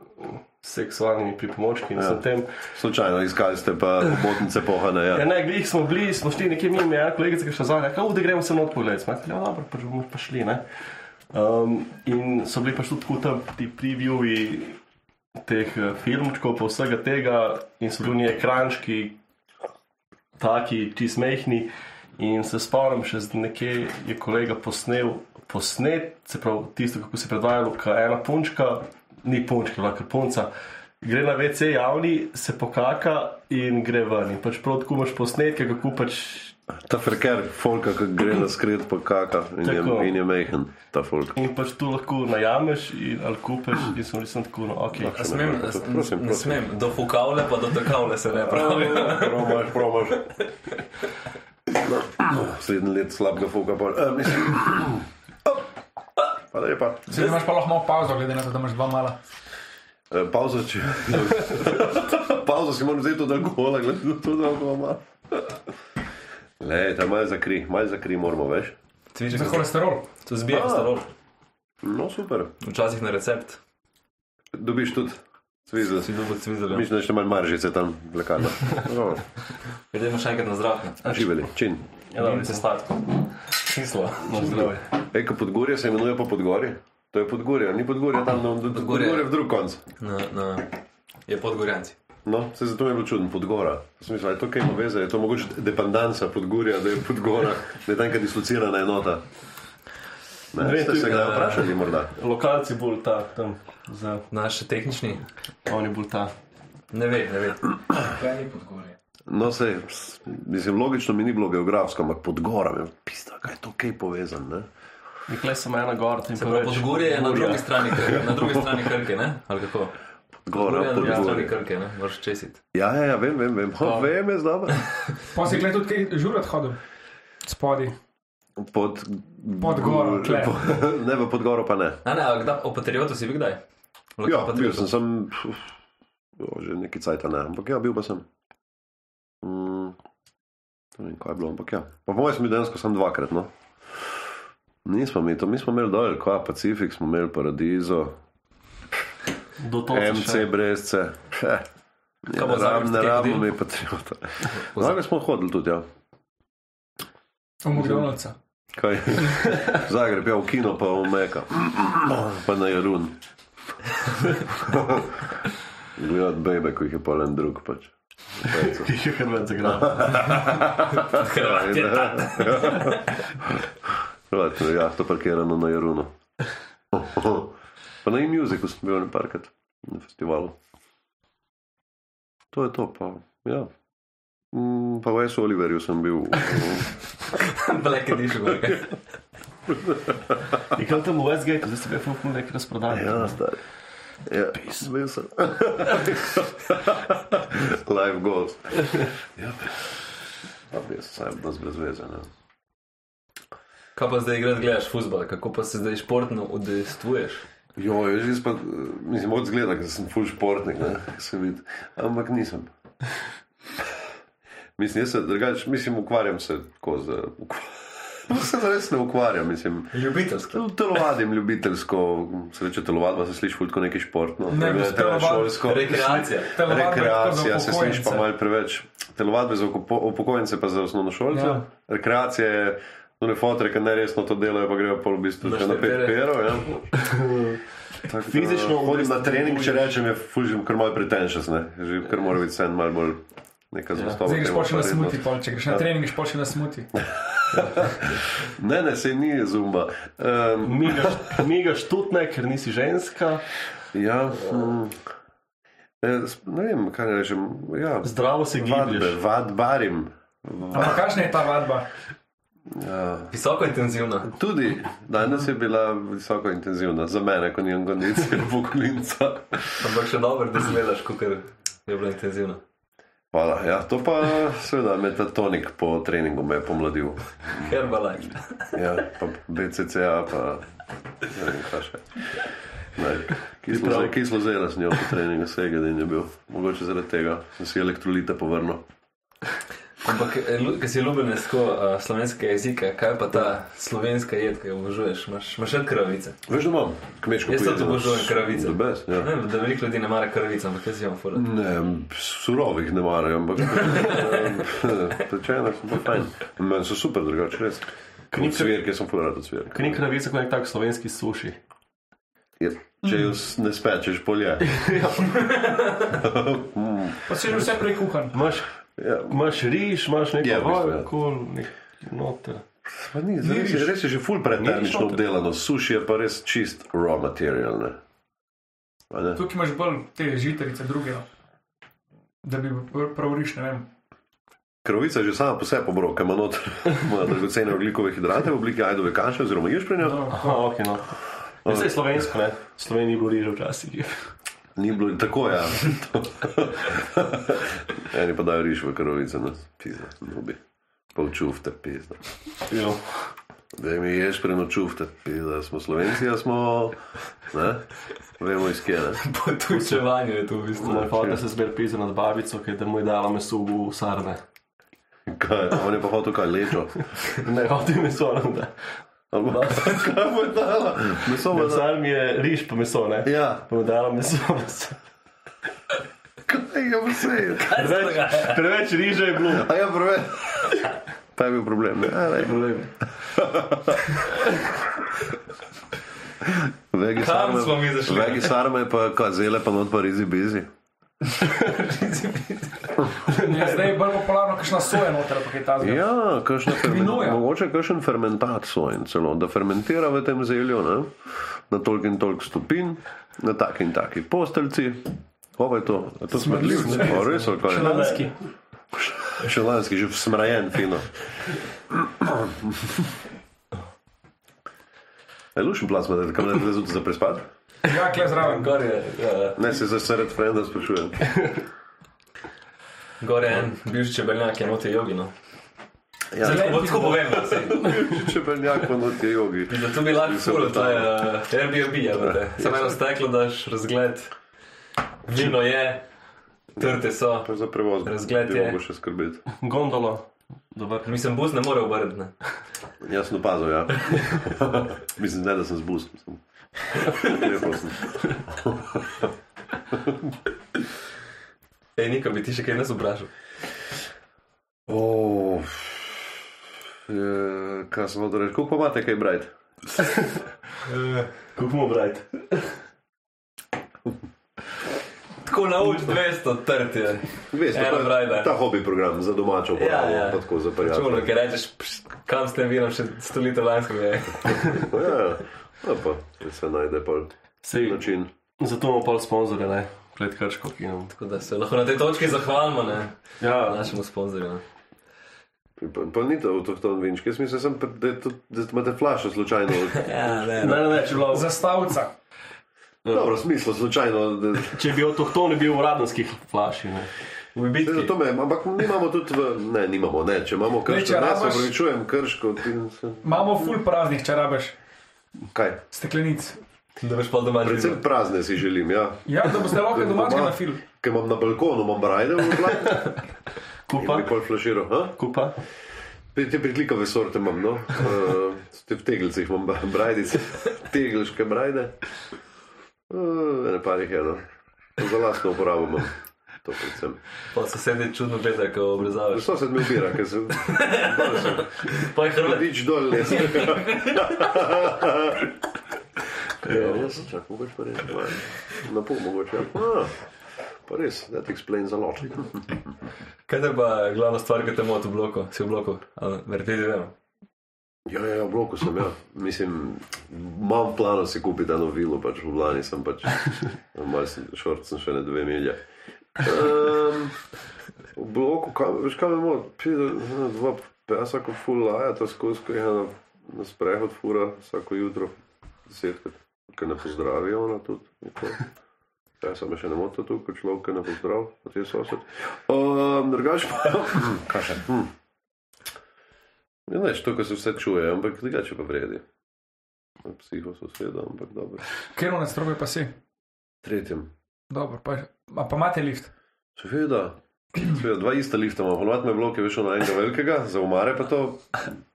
seksualnimi pripomočki in ja. tem. Slučajno iskali ste pa botnice pohane. Ja. Ja, ne, glih smo bili, smo šli nekje mimo, ja, kolegica, ki šla zadnja, kako da gremo se not pogledati. Smo rekli, ja, dobro, pa bomo pa šli, ne. Um, in so bili pač tudi tam ti previewi teh eh, filmčkov, pa vsega tega, in so bili oni ekrančki, taki, čist mehni. In se spomnim, še nekje je kolega posnel, posnet, se pravi, tisto, kako se je predvajalo, ko ena punčka, ni punčka, lahko punca, gre na WC javni, se pokaka in gre ven. In pač prav tako imaš posnetke, kako pač. Ta freker, folka, ki gre na skred, pa kaka in je, Tako. in je mehen, ta folk. In pač tu lahko najameš in ali kupeš, in sem resno tako, no, ok. A Smem, Prosim, ne prosim. smem, do fukavle pa do takavle se ne pravi. Promaš, promaš. No, Slednji let slabega foka, pa uh, mislim. Hvala lepa. Zdaj imaš pa lahko malo pauzo, glede na to, da imaš dva mala. Uh, pauzo, če. pauzo si moram vzeti od alkohola, glede na to, da imamo. Le, ta malo zakri, malo zakri moramo, veš. Cviček, Za holesterol. to zbija A. holesterol. No, super. Včasih na recept. Dobiš tudi Cvizel. Si dobil cvizel. Mislim, da še malo maržice tam lekarno. No, Gremo še enkrat na zrak. ne? Živeli, čin. Ja, dobro, Vinice sladko. Kislo. Na zdravje. Ej, ko Podgorje se imenuje pa Podgorje. To je Podgorje, ni Podgorje tam, no, Podgorje. Podgorje v drug konc. Na, na, je podgorjanci. No, se zato je bilo čudno, Podgora. Smisel, je to kaj ima veze, je to mogoče dependanca Podgorja, da je Podgora, da je tam neka dislocirana enota. Ne, Ne ste se ga eh, vprašali morda? Lokalci bolj ta, tam, za, Naš tehnični, oni bolj ta. ne ve, ne ve. Kaj ni podgorje? No, se, mislim, logično mi ni bilo geografsko, ampak Podgora, me pista, kaj je to kaj povezan, ne? Nikle sem ena gor, tem Se pravi, Podgorje je na drugi strani, na drugi strani Krke, ne? Ali kako? Gora, Podgorje je na drugi strani Podgorje. Krke, ne? Moraš česiti. Ja, ja, ja, vem, vem, vem. Ho, vem, je zdaj. Pa si gledal tudi kaj žurat hodil. Spodi. Pod, Pod goro, tle. po, ne, v Podgoro pa ne. A ne, a kdaj, o Patriotu si bil kdaj? Ja, bil Patriotu. sem, sem jo, že neki cajt, ne, ampak ja, bil pa sem. Mm, ne vem, kaj je bilo, ampak ja. Pa po mojem sem bil dejansko samo dvakrat, no. Nismo mi to, mi smo imeli dol, kva, Pacifik smo imeli, Paradizo, Do točke MC še. Brezce. Heh. Ja, bo ne rabimo hodil? mi patriota. Zagreb smo hodili tudi, ja. V McDonald'sa. Kaj? Zagreb, ja, v kino pa v Meka. Pa na Jarun. Gledati bebe, ko jih je pa en drug pač. Ki je Hrvat zagral. Hrvat, ja, to parkirano na Jarunu. Pa na e-musicu sem bil nekajkrat na festivalu. To je to, pa ja. Mm, Pa v S. Oliverju sem bil. Black Edition. okay. In kaj tam v Westgate, zdaj ste ga fuknili nek razprodaj. Ja, stari. Ja, bil sem. Live goals. Ja, bi jaz sam nas brez veze. Ne? Kaj pa zdaj igraš, gledaš futbol, kako pa se zdaj športno udejstvuješ? Jo, jaz pa, mislim, od zgleda, da sem full športnik, ne, se vidi. Ampak nisem. Mislim, jaz se drugače, mislim, ukvarjam se tako z. ukva- Se res ne ukvarjam, mislim. Ljubiteljsko. Telovadim ljubiteljsko, se reče telovadba, se sliši fulj kot neki športno. Ne, ne, šolsko. Rekreacija. Telovadba Rekreacija se sliši pa malo preveč. Telovadbe za upo- upokojence pa za osnovnošolce. Ja. Ja. Rekreacija je, ne fotre, ki neresno to delajo, pa grejo pol v bistvu Na še na pet štepere. pero. Ja. Tako da Fizično hodim na trening, če rečem, je fužim kar malo pretentious, ne. Že kar mora biti sen malo bolj neka zvestoba. Zdaj greš pa še na smuti, pol, če greš na trening, greš pa še na smuti. Ne, ne, sej ni zumba. Um, Migaš, migaš tudi ne, ker nisi ženska. ja, s- ne vem, kaj rečem. Ja, Zdravo se vadbe, giblješ. vadbarim. Ampak kakšna je ta vadba? Ja. Visoko intenzivno. Tudi danes je bila visoko intenzivna, za mene, ko nimam kondicije, pokojnica. Ampak še dobro, da zgledaš, kot je bilo intenzivno. Hvala. Ja, to pa seveda metatonik po treningu me je pomladil. Herbalife. Ja, pa BCCA, pa ne vem, kaj še. Ne, Kislo, Prav. ze- kislo zela s njo po treningu, vsega dan je bil. Mogoče zaradi tega sem si elektrolite povrnil. Ampak, eh, ker si ljubljenec tako uh, slovenskega jezika, kaj pa ta slovenska jed, ki jo obožuješ? Imaš še kravice? Veš, da imam kmečko Jaz tudi obožujem kravice. The best, ja. Ne, da veliko ljudi ne mara kravic, ampak jaz imam fura. Ne, surovih ne marajo, ampak pečene so pa fajn. Meni so super, drugače res. Kot cvirke sem fular od cvirke. Ker ni kravica kot nek tak slovenski suši. Ja, Če jo ne spečeš, polje. Pa si že vse prej kuhan. Imaš, Ja, imaš riž, imaš neko Ja, v bistvu, ja. vojo, kol, nek noter. pa ni, res, je, res je že ful pretermično noter. obdelano. Suši je pa res čist raw material. Ne? Ne? Tukaj imaš bolj te žitarice, druge. no. Da bi pr- prav riš, ne vem. Krovica je že sama po sebi obroka, ima noter dragocene oglikove hidrate v obliki ajdove kaše oziroma ješprenja. No, Aha, ok, no. Ja, saj slovensko, ne. V Sloveniji je bilo riža včasih. Ni bilo tako, ja. Eni pa dajo riž v krovice, no, pizda, nubi. Pa včufte, pizda. Jo. Da mi ješ prenočufte, pizda, smo slovenci, a smo, ne, vemo iz kje. Po tujčevanju je to v bistvu. Moj fotor se zber pisa nad babico, ki je da mu je dala meso v sarme. Kaj, on je pa hotel kaj lečo. Ne, hotel meso, ne. da. Ampak, kaj mu je dala? Meso je dala. sarmi je riž pa meso, ne. Ja, Pa mu je dala meso. ja, vse. Preveč, preveč riže je bilo. A ja, prve. Pa je bil problem. Ne? A, lej. Vegi Kam sarme- smo mi zašli? Vegi sarme pa kazele pa not pa rizi bizi. Ja, zdaj je bolj popularno, kakšna soja noter, pa kaj ta zgodi. Ja, kakšna fermen, Kvinoja. mogoče kakšen fermentat sojen celo, da fermentira v tem zelju ne? na toliko in toliko stopinj, na taki in taki posteljci. Ovo je to, A to smrdljiv, ne? O, res, ali kaj? Lanski. Še lanski, že smrajen, fino. Je lušen plasma, da kam ne gre za prespad? Ja, kle zraven. Gor je, ja, Ne, se za sred frenda sprašujem. Gor je en bivši čebeljak, je noti jogi. No. Ja, Zelen- Bo tako povem, da si. če beljak pa not je jogi. Da to bi lahko furo, to je uh, Airbnb, ja. Samo eno steklo daš, razgled. Vino je, trte so. Pa za prevoz Razgled bi je. mogel še skrbeti. Gondolo. Dobar. Mislim, bus ne more obrniti. ne. Jaz sem opazil, ja. Mislim, ne, da sem zbus. Mislim. Lepo sem. Ej, Niko, bi ti še kaj nas vprašal? Oh, je, kaj sem hotel reči? Koliko pa imate kaj brati? Kako bomo brati? Tako nauč 200 trte. Veste, Eno ta, brajda. ta hobi program za domačo uporabo, Ja, ja, ja. pa tako za Čuno, prijatelje. ker rečeš, "Pš, kam s tem vinom še 100 litrov lanskega je. Ja, ja, pa se najde pol Sej, način. zato imamo pol sponzorje, ne? Pred Krško, ki nam. Tako da se lahko na tej točki zahvalimo ne, Ja, našemu sponzorju. Pa, pa ni to avtohton vinčki, jaz mislim, sem, da, je to, da imate flašo slučajno. Ja, ne, ne, ne, ne, če, bilo, Zastavca. Dobro, smislo, slučajno. Da, če bi avtohtoni bil v radenskih flaši, ne? V bitki. to me, ampak nimamo tudi v, ne, nimamo, ne, če imamo krško, ne, se upravičujem, krško, ti se, Imamo full praznih, če rabeš kaj, steklenic. Da veš pa doma predvsem že. prazne si želim, ja. Ja, da boste lahko domačega na film. Ker imam na balkonu, imam brajde v glavi, Kupa, pol flaširal, ha? kupa. Te te pritlikave sorte imam, no. Uh, te v tegeljcih imam brajdice, tegeljške brajde. Uh, ne pa jih je, no. To Za lastno uporabo imam. To predvsem. Pa sosedje čudno gledajo, ko obrezavaš. Što se mi ubira, ker sem... Pa je hrvat. Radič dol, ne sem. Ja, jaz sem čakal, mogoče pa res. Na pol mogoče, ja. Pa res, that explains a lot. Kaj je pa glavna stvar, ki te moti v bloku? Si v bloku? Verjeti, vem. Ja, ja, v bloku sem, ja. Mislim, imam plano si kupiti eno vilo, pač v Lani sem pač, malo sem, šort sem še ne dve milje. Um, v bloku, kam, veš mora, pride ena, dva pesa, ko full laja, to skozi, ko je na, na sprehod fura vsako jutro, desetkrat, ker ne pozdravijo ona tudi. nikoli. Pesa me še ne moti tu, ko človek ne pozdrav, pa ti sosed. Um, drugač pa, kaj še? Hm. Ja, ne, to, ko se vse čuje, ampak drugače pa vredi. Psiho soseda, ampak dobro. Ker v nastrobe pa si. Tretjem. Dobro, pa, a pa imate lift. Seveda, seveda, dva ista lifta imamo, ponovadi me bloke veš na enega velikega, za umare pa to,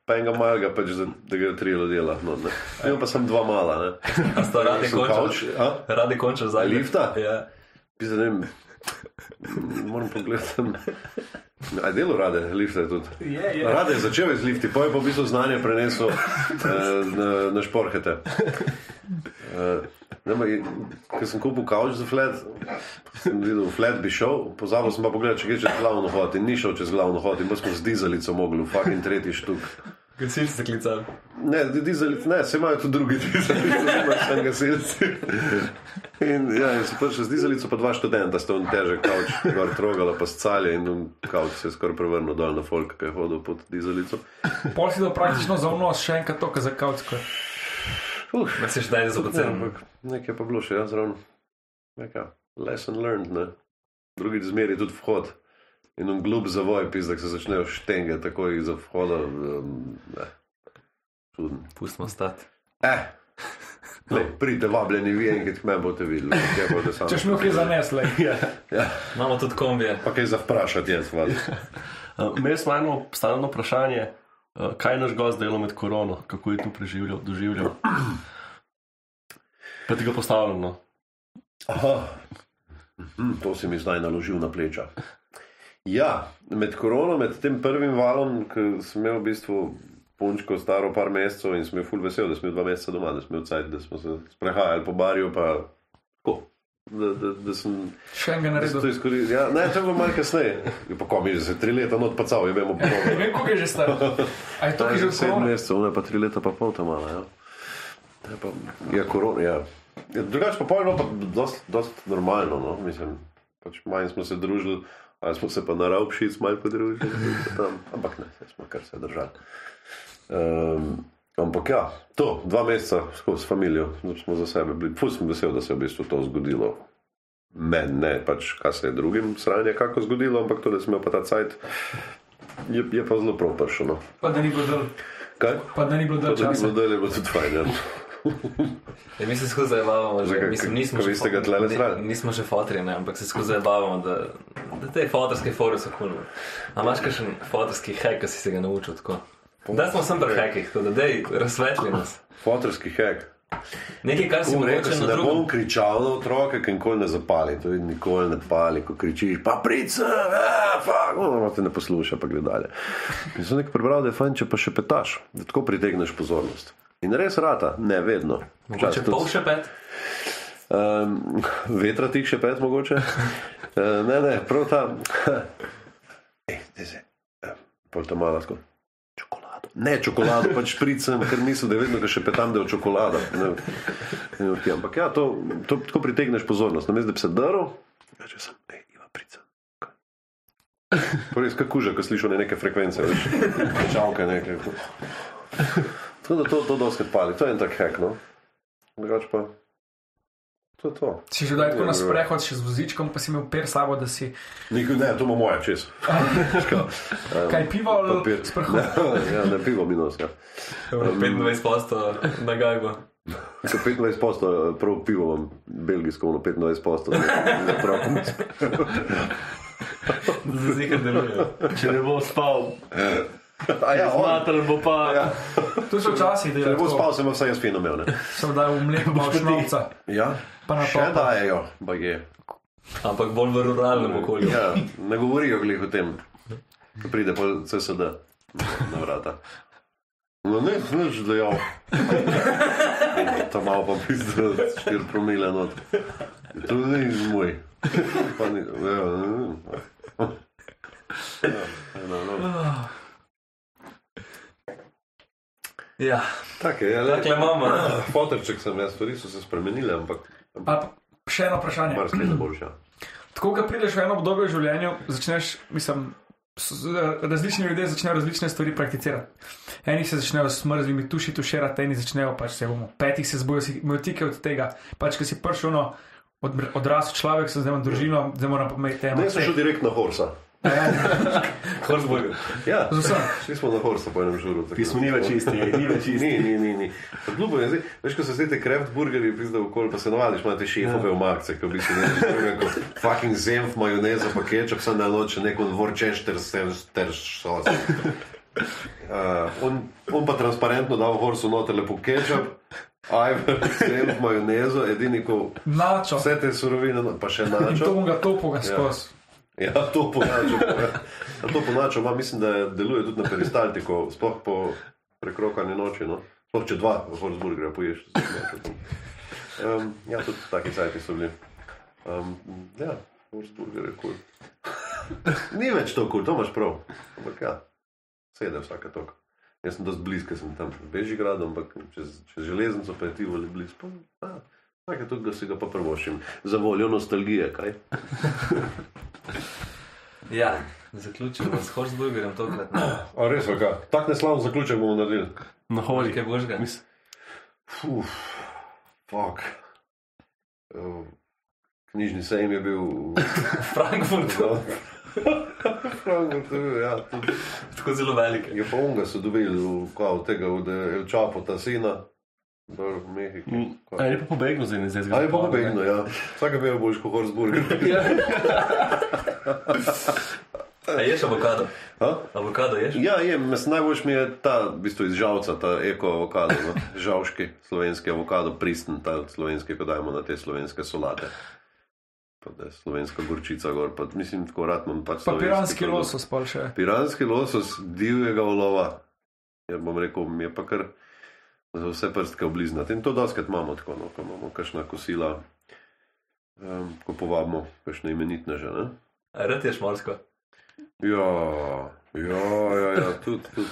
pa enega malega, pač, za, da ga tri ljudje lahko. Ne. Imam pa sem dva mala, ne. A sta radi končali? a? Radi končali zdaj. Lifta? Ja. Pisa, ne vem, moram pogledati. Aj delo rade, lifte tudi. Je, je. Rade je začel z lifti, poje pa v bistvu znanje prenesel eh, na, na šporhete. Eh, Ker sem kupil kavč za flat, sem videl, flat bi šel, pozabil sem pa pogledati, če gre čez glavno hod in ni šel čez glavno hod in pa smo z dizelico mogli, v fucking tretji štuk. Gasilci se klicali. Ne, dizelic, ne, se imajo tudi drugi dizelici, imajo še enega silci. In ja, in sem prišel z dizelico, pa dva študenta, sta on težek kavč, gor trogala pa scalje in on kavč se je skoraj prevrnil dol na folk, ki je hodil pod dizelico. Pol si to praktično za vnos, še enkrat to, kar za kaučko. Uh, Me si še daj za Ja, ampak nekaj pa bilo še, jaz zraven. Neka lesson learned, ne. Drugič zmeri tudi vhod. In on glup zavoj, pis, da se začnejo štenge takoj za vhoda. Um, ne. Čuden. Pustimo stati. Eh, lej, pridite vabljeni, vi enkrat meni boste videli. Če šmi kaj zanesle. Ja, Imamo tudi kombije. pa kaj za vprašati, jaz vas. Imeli smo eno stalno vprašanje, kaj je naš gost delal med korono, kako je to preživljal, doživljal. Pa ti ga postavljam. No. Aha. Hm, to si mi zdaj naložil na pleča. Ja, med korono, med tem prvim valom, ko sem imel v bistvu punčko staro par mesecev in sem bil ful vesel, da sem bil dva meseca doma, da sem bil cajt, da smo se sprehajali po barju, pa tako. Da, da, da sem Še enega sem to naredil. izkoristil. Ja, ne, to je bilo malo kasneje. Je Pa ko mi je že tri leta not pacal, je vemo, Ne pol. vem, koliko je že star. A je to, ki že v Sedem mesecev, ne pa tri leta, pa pol tam malo. Ja. Je pa, ja, korona, ja. ja drugače pa pol je bilo pa dost, dost normalno, no, mislim. Pač manj smo se družili, ali smo se pa na ravpšic malo podružili, tam, ampak ne, smo kar se držali. Um, ampak ja, to, dva meseca skozi familijo, smo za sebe bili. Fus sem vesel, da se je v bistvu to zgodilo. Meni ne, pač kaj se je drugim sranje kako zgodilo, ampak to, da sem imel pa ta cajt, je, je pa zelo prav prišel. No. Pa da ni bilo dol. Kaj? Pa da ni bilo dol da ni bilo dalje, bo tudi fajn. Ja. Ja, mi se skozi zabavamo, že mislim, nismo še srali? ni- Nismo še fotri, ne, ampak se skozi zabavamo, da, da te fotorske fore so kul. A imaš kakšen fotorski hek, ki si se ga naučil tako? Da smo sem pri hekih, tako da dej, razsvetli nas. Fotorski hek. Nekaj, kar si Rekel mogoče sem, na ne bom kričal na otroke, ki nikoli ne zapali. To je nikoli ne pali, ko kričiš, pa prica, a, fuck, no, te ne posluša, pa gre dalje. In sem nekaj prebral, da je fajn, če pa še petaš, da tako pritegneš pozornost. In res rata, ne vedno. Včasih pol še pet. Um, vetra tih še pet, mogoče. Uh, ne, ne, prav ta. Ej, zdaj se. Pol ta mala tako. Ne čokolado, pač pricem, ker mislim, da je vedno, še petam, da je čokolada. Ne, ne, ne, ampak ja, to, to tako pritegneš pozornost. Namesto da bi se drl, reče sem, ej, ima prica. Res, kako kuža, ko slišiš one neke frekvence, veš, čavke neke. Tako da to, to dosti pali, to je en tak hek, no. Drugač pa. To to. Si že daj tako na Ja, sprehod še z vozičkom, pa si imel per sabo, da si Nikoli ne, to ima moja čez. kaj pivo ali Papir. sprehod. Ne, ja, ne pivo minus. Ja. 25 posto na gajbo. Ko 25 posto, prav pivo imam, belgijsko, ono 25 posto, ne otrokom. Zazikar deluje. Če ne bo spal, A ja, on, zmater bo pa. ja. To so včasih Če ne delali. bo spal, sem vsaj jaz fino imel. Ne? Sem dal v mleko malo šnovca. Ja, Pa na še topa. dajejo, bage. Ampak bolj v ruralnem okolju. Ja, ne govorijo glih o tem, ko pride pa CSD na vrata. No, ne, nič dejal. Ta malo pa pizda, 4 promile not. To ni moj. Pa ni, ja, ne vem. Ja, no, no. Ja, Tako je, le. takle imamo. ne. Fotorček sem jaz, stvari so se spremenile, ampak Pa še eno vprašanje. marsikaj ne boš. Ja. Tako, ko prideš v eno obdobje v življenju, začneš, mislim, različni ljudje začnejo različne stvari prakticirati. Eni se začnejo s mrzlimi tuši tuširati, eni začnejo pač se bomo, petih se zbojijo, si imajo tike od tega. Pač, ko si prišel no, od, odrasel človek, se zdaj ima družino, zdaj moram pa imeti temo. Ne, sem šel direkt na Horsa. Horsburger. Ja, šli smo na Horsa po enem žuru. Pismo ni več isti, ni več isti. Ni, ni, ni. ni. Glupo je, zdaj, veš, ko se zdaj te kraft burgerji pizda v okolju, pa se navadiš, imate šefove v marce, ki v bistvu ne drugega kot fucking zemf, majoneza, pa kečap, sem na noč neko vorčešter, ter sos. Uh, on, on pa transparentno dal horsu noter lepo kečap, ajver, zemf, majonezo, edini ko Načo. vse te surovine, pa še In to načo. bom ga topoga skozi. Ja, to ponačo. Ja, to ponačo ima, mislim, da deluje tudi na peristaltiko, sploh po prekrokanju noči. No? Sploh če dva Horsburgerja poješ. Um, ja, tudi taki sajti so bili. Um, ja, Horsburger je kul. Cool. Ni več to kul, cool, to imaš prav. Ampak ja, sede vsake tok. Jaz sem dosti blizu, sem tam v Bežigradu, ampak čez, čez železnico pa je ti vali blizu. Nekaj tudi, da si ga pa prvošim. Za voljo nostalgije, kaj? Ja, zaključimo s Horsburgerjem tokrat. A res, kaj? Tak neslavni zaključek bomo naredili. Na holi. Kaj boš ga? Uf, fuck. Uh, knjižni sejem je bil v Frankfurtu. Frankfurtu, je bil, ja, tudi. Tako zelo velik. Je pa unga so dobili v, kao, od tega, od El Čapo, ta sina, dol v Mehiki. mm, a je pa pobegnil zdaj, zdaj Ali pa pobegnil, ja. Vsake veo boš kot Horsburger. A ješ avokado? Ha? Avokado ješ? Ja, je, mislim, najboljš mi je ta, v bistvu iz žalca, ta eko avokado, no? žalški slovenski avokado, pristen, ta slovenski, ko dajemo na te slovenske solate. pa da je slovenska gorčica gor, pa mislim, tako rad imam pač Pa slovenski piranski produkt. losos, pa še. Piranski losos divjega ulova. Ja bom rekel, mi je pa kar za vse prstke obliznati. In to doskrat imamo tako, no, ko imamo kakšna kosila, um, ko povabimo kakšne imenitneže. Ne? Rad ješ morsko. Ja, ja, ja, ja tudi, tudi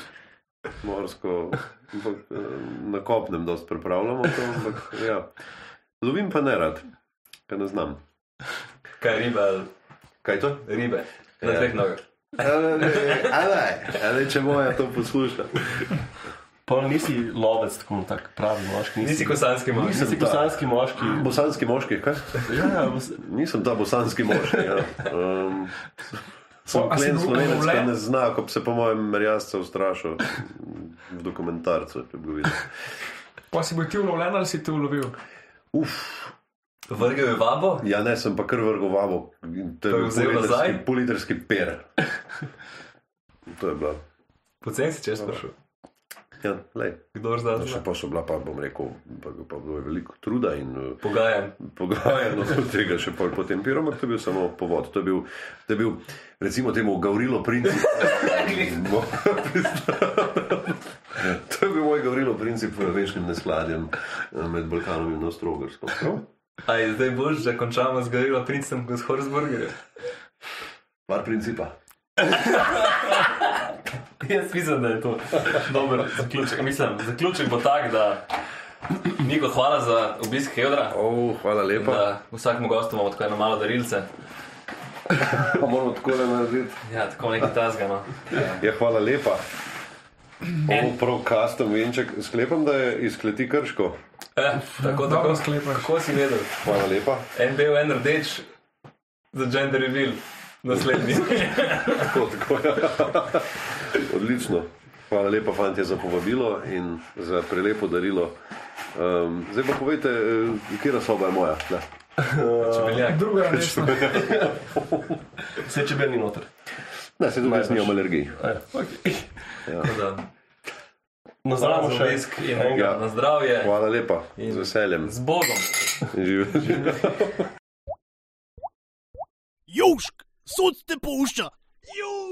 morsko, ampak eh, na kopnem dosti pripravljamo to, ampak ja. Lovim pa ne rad, ker ne znam. Kaj ribe, ali Kaj to? ribe. Na Ja. dveh nogah. Ale, ale, ale, če moja to posluša. Pa nisi lovec, tako tak pravi moški. Nisi kosanski mož. Nisem Nisi bosanski moški. Bosanski moški, kaj? Ja, ja, bos- Nisem ta bosanski moški. Ja. Um, sem klen slovenec, ki ne zna, ko bi se po mojem merjasca ustrašil v dokumentarcu, če bi videl. Pa si bil ti ulovljen ali si ti ulovil? Uf, Vrgel je vabo. ja ne, sem pa kar vrgo vabo. To je bil nazaj? pollitrski- pollitrski per. To je bilo. Pocen si čez prišel. Ja, lej. Kdo zdaj No, še zna? pa so bila, pa bom rekel, pa, pa bilo je veliko truda in uh, Pogajan. pogajanja od tega še pol potem pirom, ampak to je bil samo povod. To je bil, to je bil recimo temu Gavrilo princip. to je bil moj Gavrilo princip v večnim neskladjem eh, med Balkanom in Ostrogorskom. Prav? Aj, zdaj boš, da končamo z gorilo princem z Horsburgerjem. Par principa. Jaz mislim, da je to dober zaključek. Mislim, zaključek bo tak, da Niko, hvala za obisk Hedra. Oh, hvala lepa. Da vsakemu gostu imamo tako eno malo darilce. Pa moramo tako le narediti. Ja, tako nekaj tasga. No. Ja, hvala lepa. Ovo prav custom venček. Sklepam, da je iz kleti krško. Eh, tako, tako. sklepaš. Kako si vedel? Hvala lepa. En bil, en rdeč za gender reveal. Naslednji. Tako, tako, ja. Odlično. Hvala lepa, fanti, za povabilo in za prelepo darilo. Um, zdaj pa povejte, eh, katera soba je moja. Da. Čebeljak. Druga resna. Vse če ni noter. Ne, se tudi jaz nimam alergij. Ja, okay. Tako da, Na za še. obisk in Ja. na zdravje. Hvala lepa, In- z veseljem. Z Bogom. Živijo. Južk, sod te pušča. Južk.